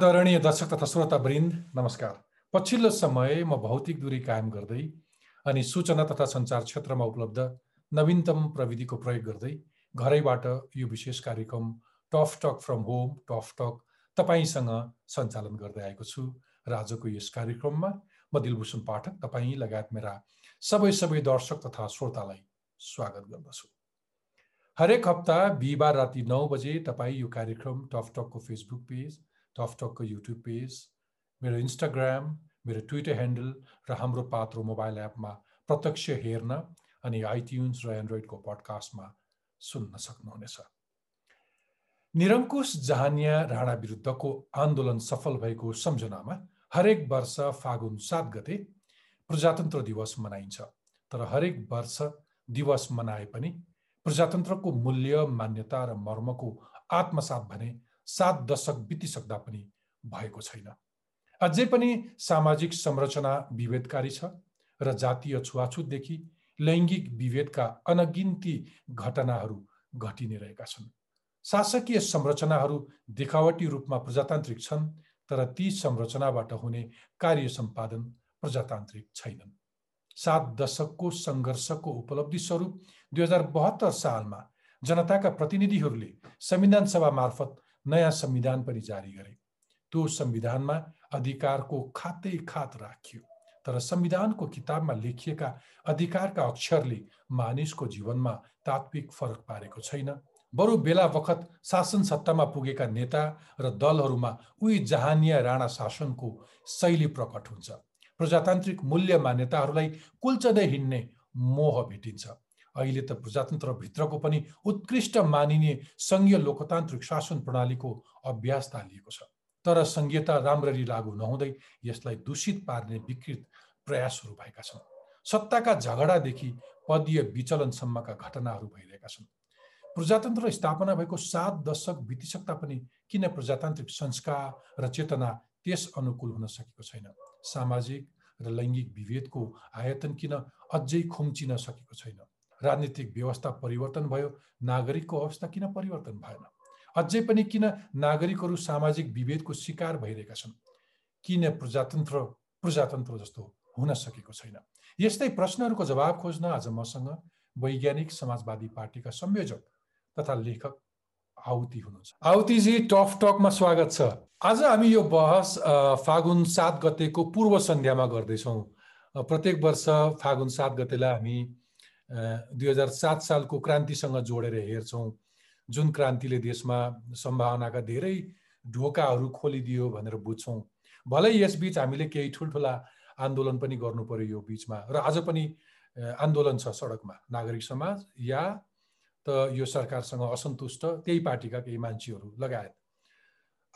आदरणीय दर्शक तथा श्रोतावृन्द नमस्कार। पछिल्लो समय म भौतिक दूरी कायम गर्दै अनि सूचना तथा सञ्चार क्षेत्रमा उपलब्ध नवीनतम प्रविधिको प्रयोग गर्दै घरैबाट यो विशेष कार्यक्रम Tough Talk from home Tough Talk तपाईँसँग सञ्चालन गर्दै आएको छु र आजको यस कार्यक्रममा म दिलभूषण पाठक तपाईँ लगायत मेरा सबै सबै दर्शक तथा श्रोतालाई स्वागत गर्दछु। हरेक हप्ता बिहिबार राति नौ बजे तपाईँ यो कार्यक्रम टफ टकको फेसबुक पेज टफ टकको युट्युब पेज मेरो इन्स्टाग्राम मेरो ट्विटर ह्यान्डल र हाम्रो पात्रो मोबाइल एपमा प्रत्यक्ष हेर्न अनि आइट्युन्स र एन्ड्रोइडको पडकास्टमा सुन्न सक्नुहुनेछ। निरङ्कुश जहानिया राणा विरुद्धको आन्दोलन सफल भएको सम्झनामा हरेक वर्ष फागुन सात गते प्रजातन्त्र दिवस मनाइन्छ। तर हरेक वर्ष दिवस मनाए पनि प्रजातन्त्रको मूल्य मान्यता र मर्मको आत्मसात भने सात दशक बितिसक्दा पनि भएको छैन। अझै पनि सामाजिक संरचना विभेदकारी छ र जातीय छुवाछुतदेखि लैङ्गिक विभेदका अनगिन्ती घटनाहरू घटि नै रहेका छन्। शासकीय संरचनाहरू देखावटी रूपमा प्रजातान्त्रिक छन् तर ती संरचनाबाट हुने कार्य सम्पादन प्रजातान्त्रिक छैनन्। सात दशकको सङ्घर्षको उपलब्धि स्वरूप दुई हजार बहत्तर सालमा जनताका प्रतिनिधिहरूले संविधान सभा मार्फत नयाँ संविधान पनि जारी गरे। त्यो संविधानमा अधिकारको खातै खात राखियो। तर संविधानको किताबमा लेखिएका अधिकारका अक्षरले मानिसको जीवनमा तात्विक फरक पारेको छैन। बरु बेला बखत शासन सत्तामा पुगेका नेता र दलहरूमा उही जहानिया राणा शासनको शैली प्रकट हुन्छ। प्रजातान्त्रिक मूल्य मान्यताहरूलाई कुल्चदै हिँड्ने मोह भेटिन्छ। अहिले त प्रजातन्त्रभित्रको पनि उत्कृष्ट मानिने सङ्घीय लोकतान्त्रिक शासन प्रणालीको अभ्यास थालिएको छ। तर सङ्घीयता राम्ररी लागू नहुँदै यसलाई दूषित पार्ने विकृत प्रयासहरू भएका छन्। सत्ताका झगडादेखि पदीय विचलनसम्मका घटनाहरू भइरहेका छन्। प्रजातन्त्र स्थापना भएको सात दशक बितिसक्दा पनि किन प्रजातान्त्रिक संस्कार र चेतना त्यस अनुकूल हुन सकेको छैन? सामाजिक र लैङ्गिक विभेदको आयतन किन अझै खुम्चिन सकेको छैन? राजनीतिक व्यवस्था परिवर्तन भयो नागरिकको अवस्था किन परिवर्तन भएन? अझै पनि किन नागरिकहरू सामाजिक विभेदको शिकार भइरहेका छन्? किन प्रजातन्त्र प्रजातन्त्र जस्तो हुन सकेको छैन? यस्तै प्रश्नहरूको जवाब खोज्न आज मसँग वैज्ञानिक समाजवादी पार्टीका संयोजक तथा लेखक आउती हुनुहुन्छ। आउतीजी टफ टकमा स्वागत छ। आज हामी यो बहस फागुन सात गतेको पूर्व सन्ध्यामा गर्दैछौँ। प्रत्येक वर्ष फागुन सात गतेलाई हामी दुई हजार सात सालको क्रान्तिसँग जोडेर हेर्छौँ। जुन क्रान्तिले देशमा सम्भावनाका धेरै ढोकाहरू खोलिदियो भनेर बुझ्छौँ। भलै यसबिच हामीले केही ठुल्ठुला आन्दोलन पनि गर्नु पर्यो यो बिचमा र आज पनि आन्दोलन छ सडकमा। नागरिक समाज या त यो सरकारसँग असन्तुष्ट त्यही पार्टीका केही मान्छेहरू लगायत।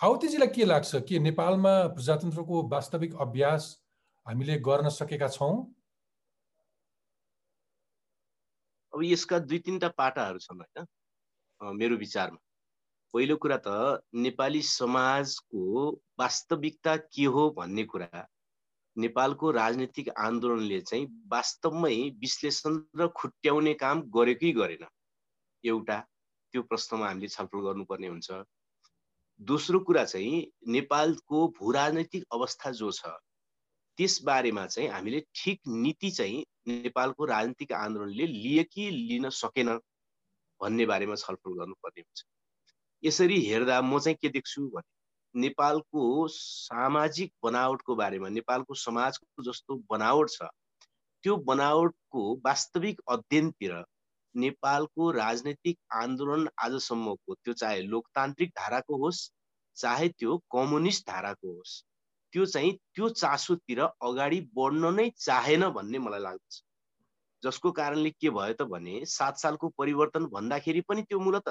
आउतीजीलाई के लाग्छ? के नेपालमा प्रजातन्त्रको वास्तविक अभ्यास हामीले गर्न सकेका छौँ? अब यसका दुई तिनवटा पाटाहरू छन् होइन मेरो विचारमा। पहिलो कुरा त नेपाली समाजको वास्तविकता के हो भन्ने कुरा नेपालको राजनीतिक आन्दोलनले चाहिँ वास्तवमै विश्लेषण र खुट्याउने काम गरेकै गरेन। एउटा त्यो प्रश्नमा हामीले छलफल गर्नुपर्ने हुन्छ। दोस्रो कुरा चाहिँ नेपालको भू राजनैतिक अवस्था जो छ त्यसबारेमा चाहिँ हामीले ठिक नीति चाहिँ नेपालको राजनीतिक आन्दोलनले लिए कि लिन सकेन भन्ने बारेमा छलफल गर्नुपर्ने हुन्छ। यसरी हेर्दा म चाहिँ के देख्छु भने नेपालको सामाजिक बनावटको बारेमा नेपालको समाजको जस्तो बनावट छ त्यो बनावटको वास्तविक अध्ययनतिर नेपालको राजनैतिक आन्दोलन आजसम्मको त्यो चाहे लोकतान्त्रिक धाराको होस् चाहे त्यो कम्युनिस्ट धाराको होस् त्यो चाहिँ त्यो चासोतिर अगाडि बढ्न नै चाहेन भन्ने मलाई लाग्दछ। जसको कारणले के भयो त भने सात सालको परिवर्तन भन्दाखेरि पनि त्यो मूलत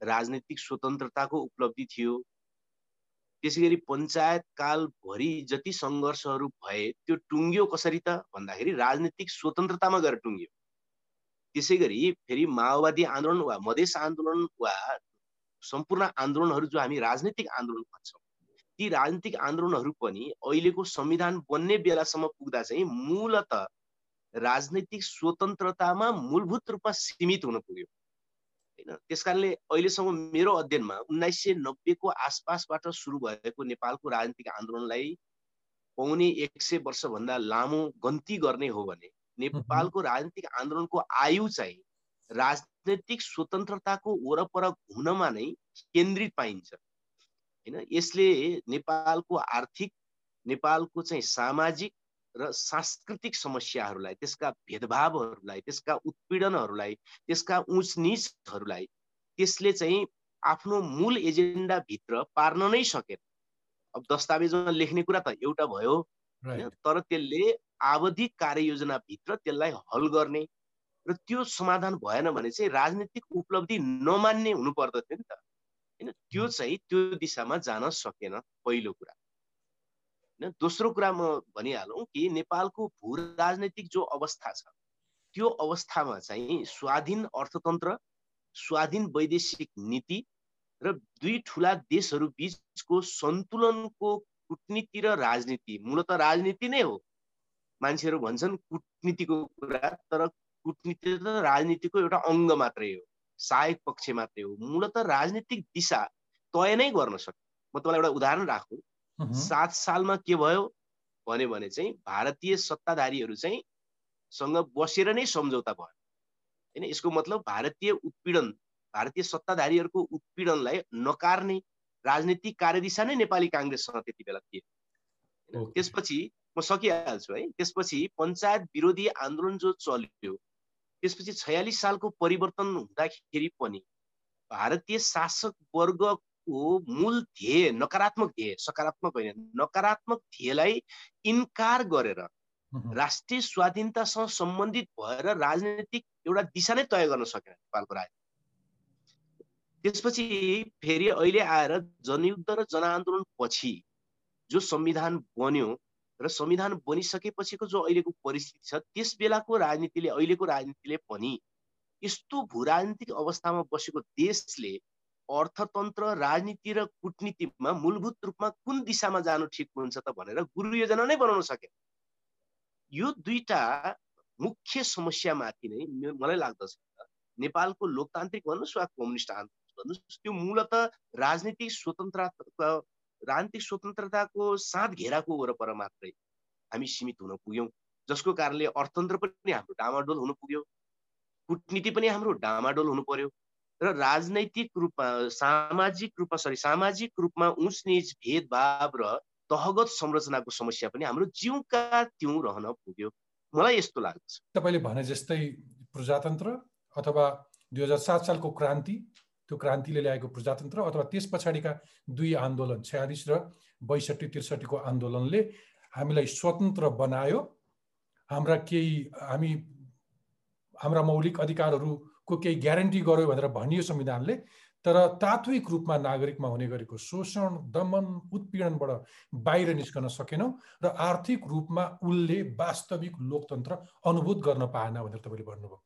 राजनैतिक स्वतन्त्रताको उपलब्धि थियो। त्यसै गरी पञ्चायत कालभरि जति सङ्घर्षहरू भए त्यो टुङ्गियो कसरी त भन्दाखेरि राजनीतिक स्वतन्त्रतामा गएर टुङ्गियो। त्यसै गरी फेरि माओवादी आन्दोलन वा मधेस आन्दोलन वा सम्पूर्ण आन्दोलनहरू जो हामी राजनीतिक आन्दोलन भन्छौँ ती राजनीतिक आन्दोलनहरू पनि अहिलेको संविधान बन्ने बेलासम्म पुग्दा चाहिँ मूलत राजनैतिक स्वतन्त्रतामा मूलभूत रूपमा सीमित हुन पुग्यो। होइन? त्यस कारणले अहिलेसम्म मेरो अध्ययनमा उन्नाइस सय नब्बेको आसपासबाट सुरु भएको नेपालको राजनीतिक आन्दोलनलाई पाउने एक सय वर्षभन्दा लामो गन्ती गर्ने हो भने नेपालको राजनीतिक आन्दोलनको आयु चाहिँ राजनैतिक स्वतन्त्रताको वरपर घुम्नमा नै केन्द्रित पाइन्छ। होइन? यसले नेपालको आर्थिक नेपालको चाहिँ सामाजिक र सांस्कृतिक समस्याहरूलाई त्यसका भेदभावहरूलाई त्यसका उत्पीडनहरूलाई त्यसका उच निचहरूलाई त्यसले चाहिँ आफ्नो मूल एजेन्डाभित्र पार्न नै सकेन। अब दस्तावेजमा लेख्ने कुरा त एउटा भयो तर त्यसले आवधिक कार्ययोजनाभित्र त्यसलाई हल गर्ने र त्यो समाधान भएन भने चाहिँ राजनीतिक उपलब्धि नमान्ने हुनु पर्दथ्यो नि त। होइन? त्यो चाहिँ त्यो दिशामा जान सकेन पहिलो कुरा। होइन? दोस्रो कुरा म भनिहालौँ कि नेपालको भू राजनैतिक जो अवस्था छ त्यो अवस्थामा चाहिँ स्वाधीन अर्थतन्त्र स्वाधीन वैदेशिक नीति र दुई ठुला देशहरू बिचको सन्तुलनको कुटनीति र राजनीति। मूलत राजनीति नै हो। मान्छेहरू भन्छन् कुटनीतिको कुरा तर कुटनीति त राजनीतिको एउटा अङ्ग मात्रै हो। सहायक पक्ष मात्रै हो मूलत राजनीतिक दिशा तय नै गर्न सक्यो म तपाईँलाई एउटा उदाहरण राखौँ। सात सालमा के भयो? भन्यो भने चाहिँ भारतीय सत्ताधारीहरू चाहिँ सँग बसेर नै सम्झौता भयो। होइन यसको मतलब भारतीय उत्पीडन भारतीय सत्ताधारीहरूको उत्पीडनलाई नकार्ने राजनीतिक कार्यदिशा नै नेपाली काङ्ग्रेससँग त्यति बेला थिए त्यसपछि म सकिहाल्छु है। त्यसपछि पञ्चायत विरोधी आन्दोलन जो चल्यो त्यसपछि छयालिस सालको परिवर्तन हुँदाखेरि पनि भारतीय शासक वर्ग को मूल ध्येय नकारात्मक ध्येय सकारात्मक होइन नकारात्मक ध्येयलाई इन्कार गरेर राष्ट्रिय स्वाधीनतासँग सम्बन्धित भएर राजनैतिक एउटा दिशा नै तय गर्न सकेन नेपालको राजनीति। त्यसपछि फेरि अहिले आएर जनयुद्ध र जनआन्दोलन पछि जो संविधान बन्यो र संविधान बनिसकेपछिको जो अहिलेको परिस्थिति छ त्यस बेलाको राजनीतिले अहिलेको राजनीतिले पनि यस्तो भू राजनीतिक अवस्थामा बसेको देशले अर्थतन्त्र राजनीति र कुटनीतिमा मूलभूत रूपमा कुन दिशामा जानु ठिक हुन्छ त भनेर गुरु योजना नै बनाउन सके। यो दुईटा मुख्य समस्यामाथि नै मलाई लाग्दछ नेपालको लोकतान्त्रिक भन्नुहोस् वा कम्युनिस्ट आन्दोलन भन्नुहोस् त्यो मूलत राजनीतिक स्वतन्त्रता राजनीतिक स्वतन्त्रताको साथ घेराको वरपर मात्रै हामी सीमित हुन पुग्यौँ जसको कारणले अर्थतन्त्र पनि हाम्रो डामाडोल हुनु पुग्यो कुटनीति पनि हाम्रो डामाडोल हुनु पर्यो र राजनैतिक रूपमा सामाजिक रूपमा सरी सामाजिक रूपमा उच निच भेदभाव र तहगत संरचनाको समस्या पनि हाम्रो जिउका त्यौँ रहन पुग्यो। मलाई यस्तो लाग्छ। तपाईँले भने जस्तै प्रजातन्त्र अथवा दुई हजार सात सालको क्रान्ति त्यो क्रान्तिले ल्याएको प्रजातन्त्र अथवा त्यस पछाडिका दुई आन्दोलन छयालिस र बैसठी त्रिसठीको आन्दोलनले हामीलाई स्वतन्त्र बनायो। हाम्रा केही हामी हाम्रा मौलिक अधिकारहरू को केही ग्यारेन्टी गर्यो भनेर भनियो संविधानले तर तात्विक रूपमा नागरिकमा हुने गरेको शोषण दमन उत्पीडनबाट बाहिर निस्कन सकेनौँ र आर्थिक रूपमा उसले वास्तविक लोकतन्त्र अनुभूत गर्न पाएन भनेर तपाईँले भन्नुभयो।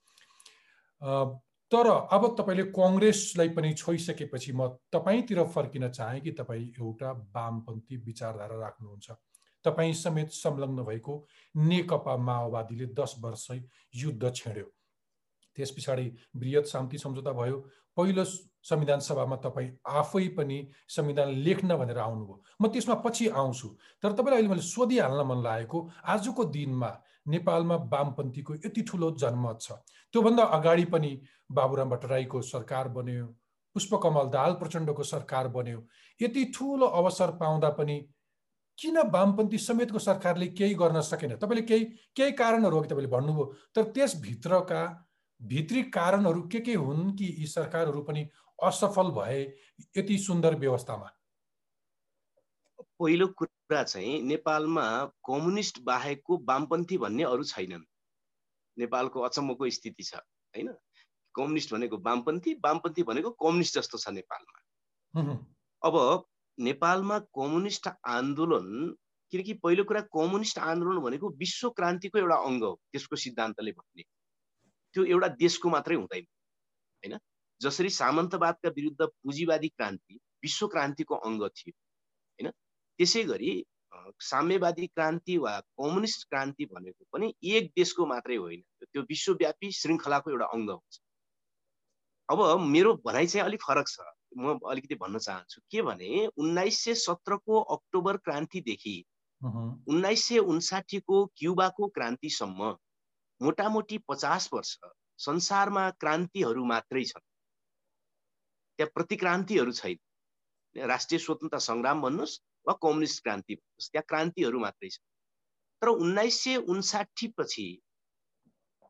तर अब तपाईँले कङ्ग्रेसलाई पनि छोइसकेपछि म तपाईँतिर फर्किन चाहेँ कि तपाईँ एउटा वामपन्थी विचारधारा राख्नुहुन्छ। तपाईँ समेत संलग्न भएको नेकपा माओवादीले दस वर्ष युद्ध छेड्यो। त्यस पछाडि वृहत शान्ति सम्झौता भयो। पहिलो संविधान सभामा तपाईँ आफै पनि संविधान लेख्न भनेर आउनुभयो। म त्यसमा पछि आउँछु। तर तपाईँलाई अहिले मैले सोधिहाल्न मन लागेको आजको दिनमा नेपालमा वामपन्थीको यति ठुलो जनमत छ। त्योभन्दा अगाडि पनि बाबुराम भट्टराईको सरकार बन्यो पुष्पकमल दाल प्रचण्डको सरकार बन्यो। यति ठुलो अवसर पाउँदा पनि किन वामपन्थी समेतको सरकारले केही गर्न सकेन? तपाईँले केही केही कारणहरू अघि तपाईँले भन्नुभयो? तर त्यसभित्रका भित्री कारणहरू के के हुन् कि यी सरकारहरू पनि असफल भए यति सुन्दर व्यवस्थामा? पहिलो कुरा चाहिँ नेपालमा कम्युनिस्ट बाहेकको वामपन्थी भन्ने अरू छैनन्। नेपालको अचम्मको स्थिति छ होइन? कम्युनिस्ट भनेको वामपन्थी वामपन्थी भनेको कम्युनिस्ट जस्तो छ नेपालमा। अब नेपालमा कम्युनिस्ट आन्दोलन किनकि पहिलो कुरा कम्युनिस्ट आन्दोलन भनेको विश्व क्रान्तिको एउटा अङ्ग हो त्यसको सिद्धान्तले भन्ने। त्यो एउटा देशको मात्रै हुँदैन होइन? जसरी सामन्तवादका विरुद्ध पुँजीवादी क्रान्ति विश्व क्रान्तिको अङ्ग थियो त्यसै गरी साम्यवादी क्रान्ति वा कम्युनिस्ट क्रान्ति भनेको पनि एक देशको मात्रै होइन। त्यो विश्वव्यापी श्रृङ्खलाको एउटा अङ्ग हुन्छ। अब मेरो भनाइ चाहिँ अलिक फरक छ। म अलिकति भन्न चाहन्छु के भने उन्नाइस सय सत्रको अक्टोबर क्रान्तिदेखि उन्नाइस सय उन्साठीको क्युबाको क्रान्तिसम्म मोटामोटी पचास वर्ष संसारमा क्रान्तिहरू मात्रै छन्। त्यहाँ प्रतिक्रान्तिहरू छैन। राष्ट्रिय स्वतन्त्रता सङ्ग्राम भन्नुहोस् वा कम्युनिस्ट क्रान्ति भन्नुहोस् त्यहाँ क्रान्तिहरू मात्रै छ। तर उन्नाइस सय उन्साठी पछि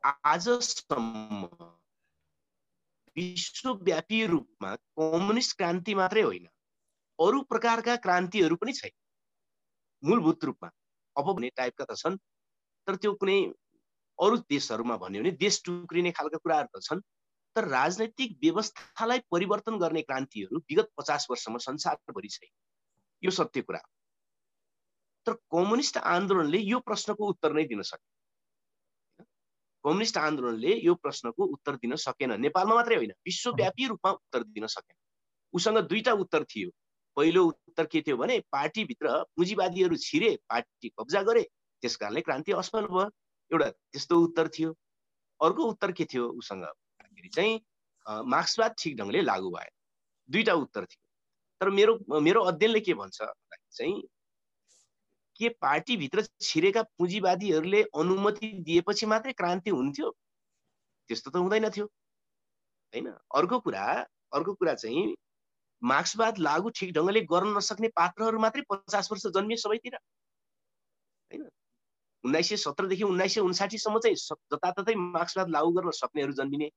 आजसम्म विश्वव्यापी रूपमा कम्युनिस्ट क्रान्ति मात्रै होइन। अरू प्रकारका क्रान्तिहरू पनि छैन। मूलभूत रूपमा। अब भने टाइपका त छन्। तर त्यो कुनै अरू देशहरूमा भन्यो भने देश टुक्रिने खालका कुराहरू त छन्। तर राजनैतिक व्यवस्थालाई परिवर्तन गर्ने क्रान्तिहरू विगत पचास वर्षमा संसारभरि छैन। यो सत्य कुरा तर कम्युनिस्ट आन्दोलनले यो प्रश्नको उत्तर नै दिन सके कम्युनिस्ट आन्दोलनले यो प्रश्नको उत्तर दिन सकेन। नेपालमा मात्रै होइन विश्वव्यापी रूपमा उत्तर दिन सकेन। उसँग दुईटा उत्तर थियो। पहिलो उत्तर के थियो भने पार्टीभित्र पुँजीवादीहरू छिरे पार्टी कब्जा गरे त्यस कारणले क्रान्ति असफल भयो। एउटा त्यस्तो उत्तर थियो। अर्को उत्तर के थियो उसँग चाहिँ मार्क्सवाद ठिक ढङ्गले लागू भयो दुईटा उत्तर थियो। तर मेरो मेरो अध्ययनले के भन्छ चाहिँ के पार्टीभित्र छिरेका पुँजीवादीहरूले अनुमति दिएपछि मात्रै क्रान्ति हुन्थ्यो? त्यस्तो त हुँदैन थियो। होइन? अर्को कुरा अर्को कुरा चाहिँ मार्क्सवाद लागू ठिक ढङ्गले गर्न नसक्ने पात्रहरू मात्रै पचास वर्ष जन्मिए सबैतिर। होइन? उन्नाइस सय सत्रदेखि उन्नाइस सय उन्साठीसम्म चाहिँ जताततै मार्क्सवाद लागू गर्न सक्नेहरू जन्मिने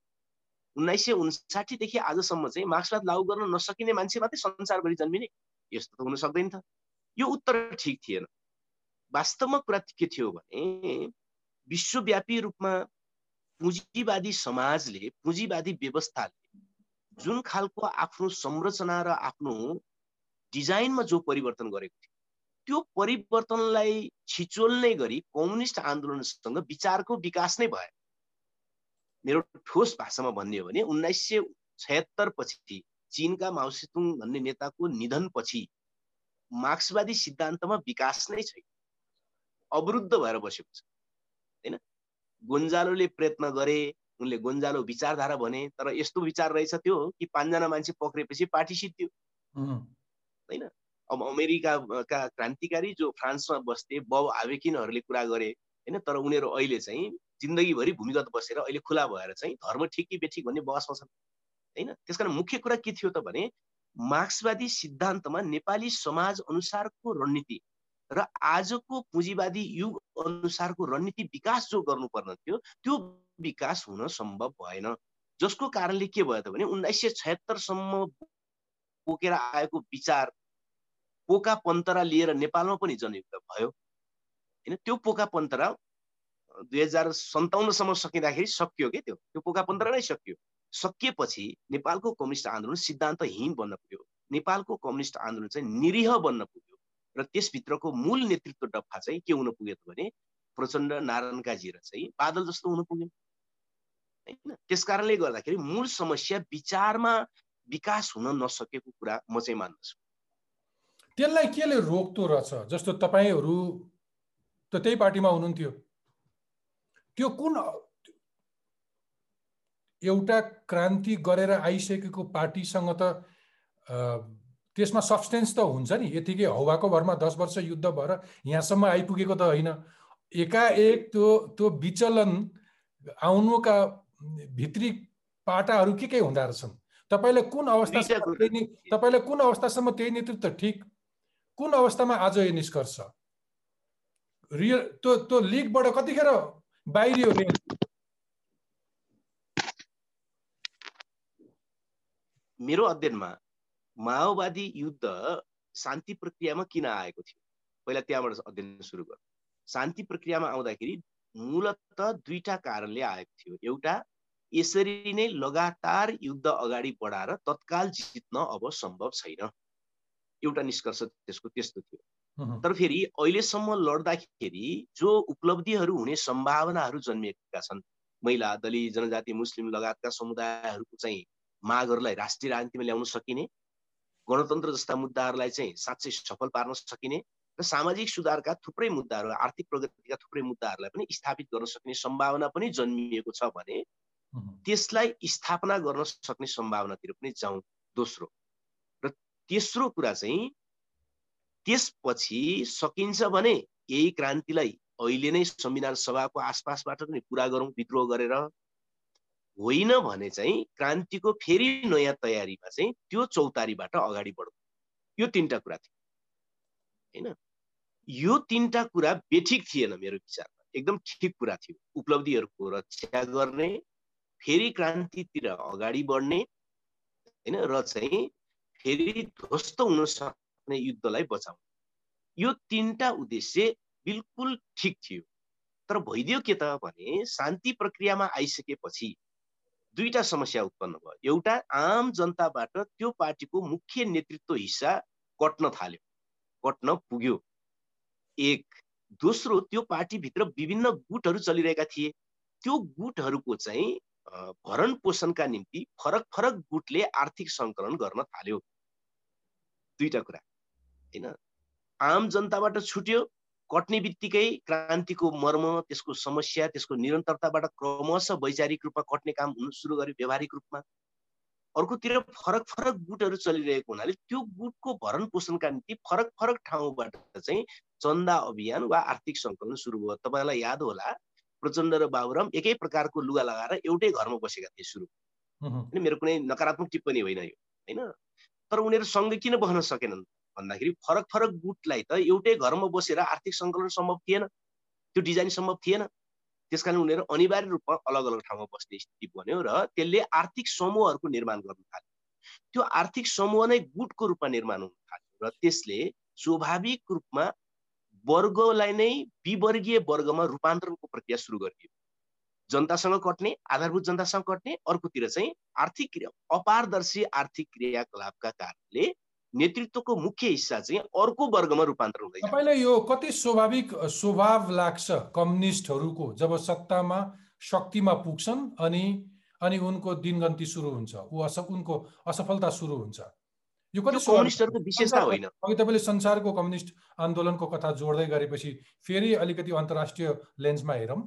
उन्नाइस सय उन्साठीदेखि आजसम्म चाहिँ मार्क्सवाद लागू गर्न नसकिने मान्छे मात्रै संसारभरि जन्मिने यस्तो त हुन सक्दैन त। यो उत्तर ठिक थिएन। वास्तवमा कुरा के थियो भने विश्वव्यापी रूपमा पुँजीवादी समाजले पुँजीवादी व्यवस्थाले जुन खालको आफ्नो संरचना र आफ्नो डिजाइनमा जो परिवर्तन गरेको थियो त्यो परिवर्तनलाई छिचोल्ने गरी कम्युनिस्ट आन्दोलनसँग विचारको विकास नै भयो। मेरो ठोस भाषामा भन्ने हो भने उन्नाइस सय छयत्तर पछि चिनका माउसेतुङ भन्ने नेताको निधन पछि मार्क्सवादी सिद्धान्तमा विकास नै छैन। अवरुद्ध भएर बसेको छ। होइन? गोन्जालोले प्रयत्न गरे उनले गोन्जालो विचारधारा भने तर यस्तो विचार रहेछ त्यो कि पाँचजना मान्छे पक्रेपछि पार्टी सिद्धियो होइन? अब अमेरिकाका क्रान्तिकारी जो फ्रान्समा बस्थे बब आवेकिनहरूले कुरा गरे होइन? तर उनीहरू अहिले चाहिँ जिन्दगीभरि भूमिगत बसेर अहिले खुला भएर चाहिँ धर्म ठिक कि बेठिक भन्ने बहसमा छन्। होइन? त्यस कारण मुख्य कुरा के थियो त भने मार्क्सवादी सिद्धान्तमा नेपाली समाज अनुसारको रणनीति र आजको पुँजीवादी युग अनुसारको रणनीति विकास जो गर्नुपर्ने थियो त्यो विकास हुन सम्भव भएन। जसको कारणले के भयो त भने उन्नाइस सय छयत्तरसम्म बोकेर आएको विचार पोका पन्तरा लिएर नेपालमा पनि जनयुद्ध भयो। होइन? त्यो पोका पन्तरा दुई हजार सन्ताउन्नसम्म सकिँदाखेरि सकियो कि त्यो? त्यो पोका पन्तरा नै सकियो। सकिएपछि नेपालको कम्युनिस्ट आन्दोलन सिद्धान्तहीन बन्न पुग्यो। नेपालको कम्युनिस्ट आन्दोलन चाहिँ निरीह बन्न पुग्यो र त्यसभित्रको मूल नेतृत्व डफा चाहिँ के हुन पुग्यो भने प्रचण्ड नारायणकाजी र चाहिँ बादल जस्तो हुन पुग्यो। होइन? त्यस कारणले गर्दाखेरि मूल समस्या विचारमा विकास हुन नसकेको कुरा म चाहिँ मान्दछु। त्यसलाई केले रोक्दो रहेछ? जस्तो तपाईँहरू त त्यही पार्टीमा हुनुहुन्थ्यो। त्यो कुन एउटा क्रान्ति गरेर आइसकेको पार्टीसँग त त्यसमा सब्सटेन्स त हुन्छ नि। यतिकै हौवाको भरमा दस वर्ष युद्ध भएर यहाँसम्म आइपुगेको त होइन। एकाएक त्यो त्यो विचलन आउनुका भित्री पाटाहरू के के हुँदो रहेछन्? तपाईँलाई कुन अवस्थासम्म तपाईँलाई कुन अवस्थासम्म त्यही नेतृत्व ठिक कुन अवस्थामा आज यो निष्कर्ष? रियल त्यो त्यो लिगबाट कतिखेर बाहिरियो मेरो अध्ययनमा माओवादी युद्ध शान्ति प्रक्रियामा किन आएको थियो पहिला त्यहाँबाट अध्ययन सुरु गर शान्ति प्रक्रियामा आउँदाखेरि मूलत दुईटा कारणले आएको थियो एउटा यसरी नै लगातार युद्ध अगाडि बढाएर तत्काल जित्न अब सम्भव छैन एउटा निष्कर्ष त्यसको त्यस्तो थियो तर फेरि अहिलेसम्म लड्दाखेरि जो उपलब्धिहरू हुने सम्भावनाहरू जन्मिएका छन् महिला दलित जनजाति मुस्लिम लगायतका समुदायहरूको चाहिँ मागहरूलाई राष्ट्रिय राजनीतिमा ल्याउन सकिने गणतन्त्र जस्ता मुद्दाहरूलाई चाहिँ साँच्चै सफल पार्न सकिने र सामाजिक सुधारका थुप्रै मुद्दाहरू आर्थिक प्रगतिका थुप्रै मुद्दाहरूलाई पनि स्थापित गर्न सक्ने सम्भावना पनि जन्मिएको छ भने त्यसलाई स्थापना गर्न सक्ने सम्भावनातिर पनि जाउँ दोस्रो। र तेस्रो कुरा चाहिँ त्यसपछि सकिन्छ भने यही क्रान्तिलाई अहिले नै संविधान सभाको आसपासबाट पनि पुरा गरौँ विद्रोह गरेर। होइन भने चाहिँ क्रान्तिको फेरि नयाँ तयारीमा चाहिँ त्यो चौतारीबाट अगाडि बढौँ। यो तिनवटा कुरा थियो। होइन? यो तिनवटा कुरा बेठिक थिएन मेरो विचारमा। एकदम ठिक कुरा थियो। उपलब्धिहरूको रक्षा गर्ने फेरि क्रान्तितिर अगाडि बढ्ने होइन? र चाहिँ फेरि ध्वस्त हुन सक्ने युद्धलाई बचाउने। यो तिनवटा उद्देश्य बिल्कुल ठिक थियो। तर भइदियो के त भने शान्ति प्रक्रियामा आइसकेपछि दुईटा समस्या उत्पन्न भयो। एउटा आम जनताबाट त्यो पार्टीको मुख्य नेतृत्व हिस्सा कट्न थाल्यो कट्न पुग्यो। एक दोस्रो त्यो पार्टीभित्र विभिन्न गुटहरू चलिरहेका थिए। त्यो गुटहरूको चाहिँ भरण पोषणका निम्ति फरक फरक गुटले आर्थिक सङ्कलन गर्न थाल्यो। दुईटा कुरा। होइन आम जनताबाट छुट्यो कट्ने बित्तिकै क्रान्तिको मर्म त्यसको समस्या त्यसको निरन्तरताबाट क्रमशः वैचारिक रूपमा कट्ने काम हुन सुरु गर्यो व्यावहारिक रूपमा। अर्कोतिर फरक फरक गुटहरू चलिरहेको हुनाले त्यो गुटको भरण पोषणका निम्ति फरक फरक ठाउँबाट चाहिँ चन्दा अभियान वा आर्थिक सङ्कलन सुरु भयो। तपाईँलाई याद होला प्रचण्ड र बाबुराम एकै प्रकारको लुगा लगाएर एउटै घरमा बसेका थिए सुरु। होइन मेरो कुनै नकारात्मक टिप्पणी होइन यो होइन? तर उनीहरू सँगै किन बस्न सकेनन्? भन्दाखेरि फरक फरक गुटलाई त एउटै घरमा बसेर आर्थिक सङ्कलन सम्भव थिएन त्यो डिजाइन सम्भव थिएन। त्यस कारण उनीहरू अनिवार्य रूपमा अलग अलग ठाउँमा बस्ने स्थिति बन्यो र त्यसले आर्थिक समूहहरूको निर्माण गर्न थाल्यो। त्यो आर्थिक समूह नै गुटको रूपमा निर्माण हुन थाल्यो र त्यसले स्वाभाविक रूपमा वर्गलाई नै विवर्गीय वर्गमा रूपान्तरणको प्रक्रिया सुरु गरियो जनतासँग कट्ने आधारभूत जनतासँग कट्ने अर्कोतिर चाहिँ आर्थिक क्रिया अपारदर्शी आर्थिक क्रियाकलापका कारणले नेतृत्वको मुख्य हिस्सा चाहिँ अर्को वर्गमा रूपान्तरण हुँदैछ तपाईँलाई यो कति स्वाभाविक स्वभाव लाग्छ कम्युनिस्टहरूको जब सत्तामा शक्तिमा पुग्छन् अनि अनि उनको दिनगन्ती सुरु हुन्छ ऊ अस उनको असफलता सुरु हुन्छ। यो कति कम्युनिस्टहरूको विशेषता होइन। अघि तपाईँले संसारको कम्युनिस्ट आन्दोलनको कथा जोड्दै गरेपछि फेरि अलिकति अन्तर्राष्ट्रिय लेन्समा हेरौँ।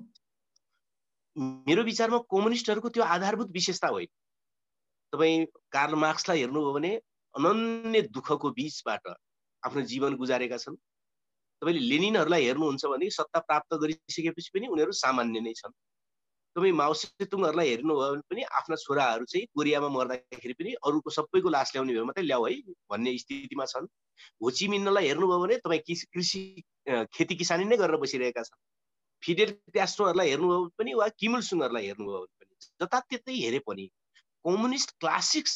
मेरो विचारमा कम्युनिस्टहरूको त्यो आधारभूत विशेषता होइन। तपाईँ कार्ल मार्क्सलाई हेर्नुभयो भने अनन्य दुःखको बिचबाट आफ्नो जीवन गुजारेका छन्। तपाईँले लेनिनहरूलाई हेर्नुहुन्छ भने सत्ता प्राप्त गरिसकेपछि पनि उनीहरू सामान्य नै छन्। तपाईँ माओ सेतुङहरूलाई हेर्नुभयो भने पनि आफ्ना छोराहरू चाहिँ कोरियामा मर्दाखेरि पनि अरूको सबैको लास ल्याउने भयो मात्रै ल्याऊ है भन्ने स्थितिमा छन्। होचिमिन्नलाई हेर्नुभयो भने तपाईँ कृषि खेती किसानी नै गरेर बसिरहेका छन्। फिडेल क्यास्ट्रोहरूलाई हेर्नुभयो पनि वा किमुल सुङहरूलाई हेर्नुभयो भने पनि जताततै हेरे पनि कम्युनिस्ट क्लासिक्स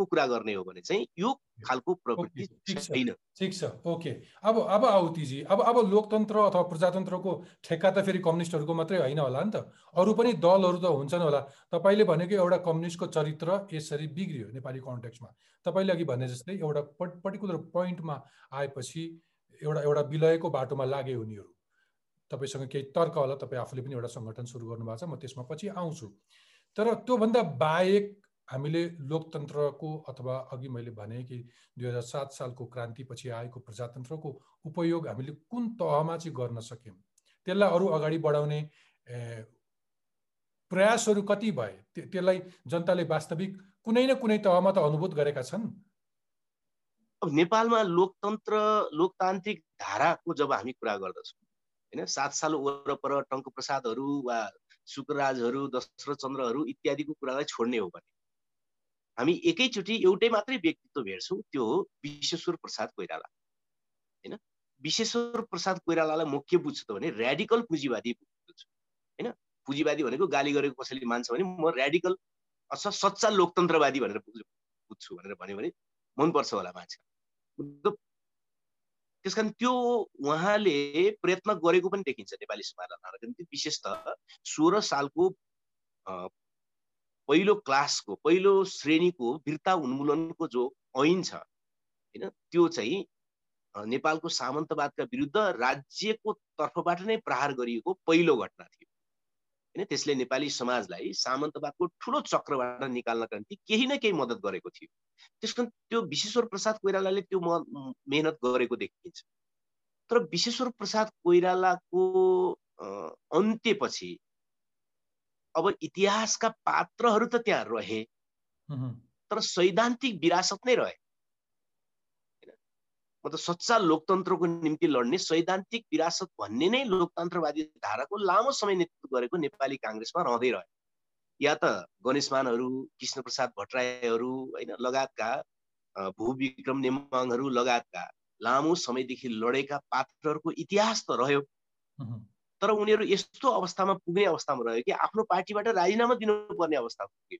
को कुरा गर्ने हो भने चाहिँ यो खालको प्रवृत्ति छैन। ठिक छ। ओके अब अब आउतीजी अब अब लोकतन्त्र अथवा प्रजातन्त्रको ठेक्का त फेरि कम्युनिस्टहरूको मात्रै होइन होला नि त। अरू पनि दलहरू त हुन्छन् होला। तपाईँले भनेको एउटा कम्युनिस्टको चरित्र यसरी बिग्रियो नेपाली कन्टेक्समा तपाईँले अघि भने जस्तै एउटा पर्टिकुलर पोइन्टमा आएपछि एउटा एउटा विलयको बाटोमा लागे उनीहरू। तपाईँसँग केही तर्क होला तपाईँ आफूले पनि एउटा सङ्गठन सुरु गर्नुभएको छ म त्यसमा पछि आउँछु। तर त्योभन्दा बाहेक हामीले लोकतन्त्रको अथवा अघि मैले भने कि दुई हजार सात सालको क्रान्तिपछि आएको प्रजातन्त्रको उपयोग हामीले कुन तहमा चाहिँ गर्न सक्यौँ? त्यसलाई अरू अगाडि बढाउने प्रयासहरू कति भए? त्यसलाई जनताले वास्तविक कुनै न कुनै तहमा त अनुभूत गरेका छन्? अब नेपालमा लोकतन्त्र लोकतान्त्रिक धाराको जब हामी कुरा गर्दछौँ होइन सात साल वरपर टङ्क प्रसादहरू वा शुक्रराजहरू दशरथ चन्द्रहरू इत्यादिको कुरालाई छोड्ने हो भने हामी एकैचोटि एउटै मात्रै व्यक्तित्व भेट्छौँ त्यो हो विश्वेश्वर प्रसाद कोइराला। होइन? विश्वेश्वर प्रसाद कोइरालालाई म के बुझ्छु त भने ऱ्याडिकल पुँजीवादी बुझ्छु। होइन? पुँजीवादी भनेको गाली गरेको कसैले मान्छ भने म ऱ्याडिकल अथवा सच्चा लोकतन्त्रवादी भनेर बुझ्छु भनेर भन्यो भने मनपर्छ होला मान्छे। त्यस कारण त्यो उहाँले प्रयत्न गरेको पनि देखिन्छ नेपाली समाजलाई। विशेष त सोह्र सालको पहिलो क्लासको पहिलो श्रेणीको वीरता उन्मूलनको जो ऐन छ होइन त्यो चाहिँ नेपालको सामन्तवादका विरुद्ध राज्यको तर्फबाट नै प्रहार गरिएको पहिलो घटना थियो। होइन त्यसले नेपाली समाजलाई सामन्तवादको ठुलो चक्रबाट निकाल्नका निम्ति केही न केही मद्दत गरेको थियो। त्यस कारण त्यो विश्वेश्वर प्रसाद कोइरालाले त्यो मेहनत गरेको देखिन्छ। तर विश्वेश्वर प्रसाद कोइरालाको अन्त्यपछि अब इतिहासका पात्रहरू त त्यहाँ रहे। तर सैद्धान्तिक विरासत नै रहे। मतलब सच्चा लोकतन्त्रको निम्ति लड्ने सैद्धान्तिक विरासत भन्ने नै लोकतन्त्रवादी धाराको लामो समय नेतृत्व गरेको नेपाली काङ्ग्रेसमा रहँदै रह्यो या त गणेशमानहरू कृष्णप्रसाद भट्टराईहरू होइन लगायतका भूविक्रम नेमाङहरू लगायतका लामो समयदेखि लडेका पात्रहरूको इतिहास त रह्यो। तर उनीहरू यस्तो अवस्थामा पुग्ने अवस्थामा रह्यो कि आफ्नो पार्टीबाट राजीनामा दिनुपर्ने अवस्था पुग्यो।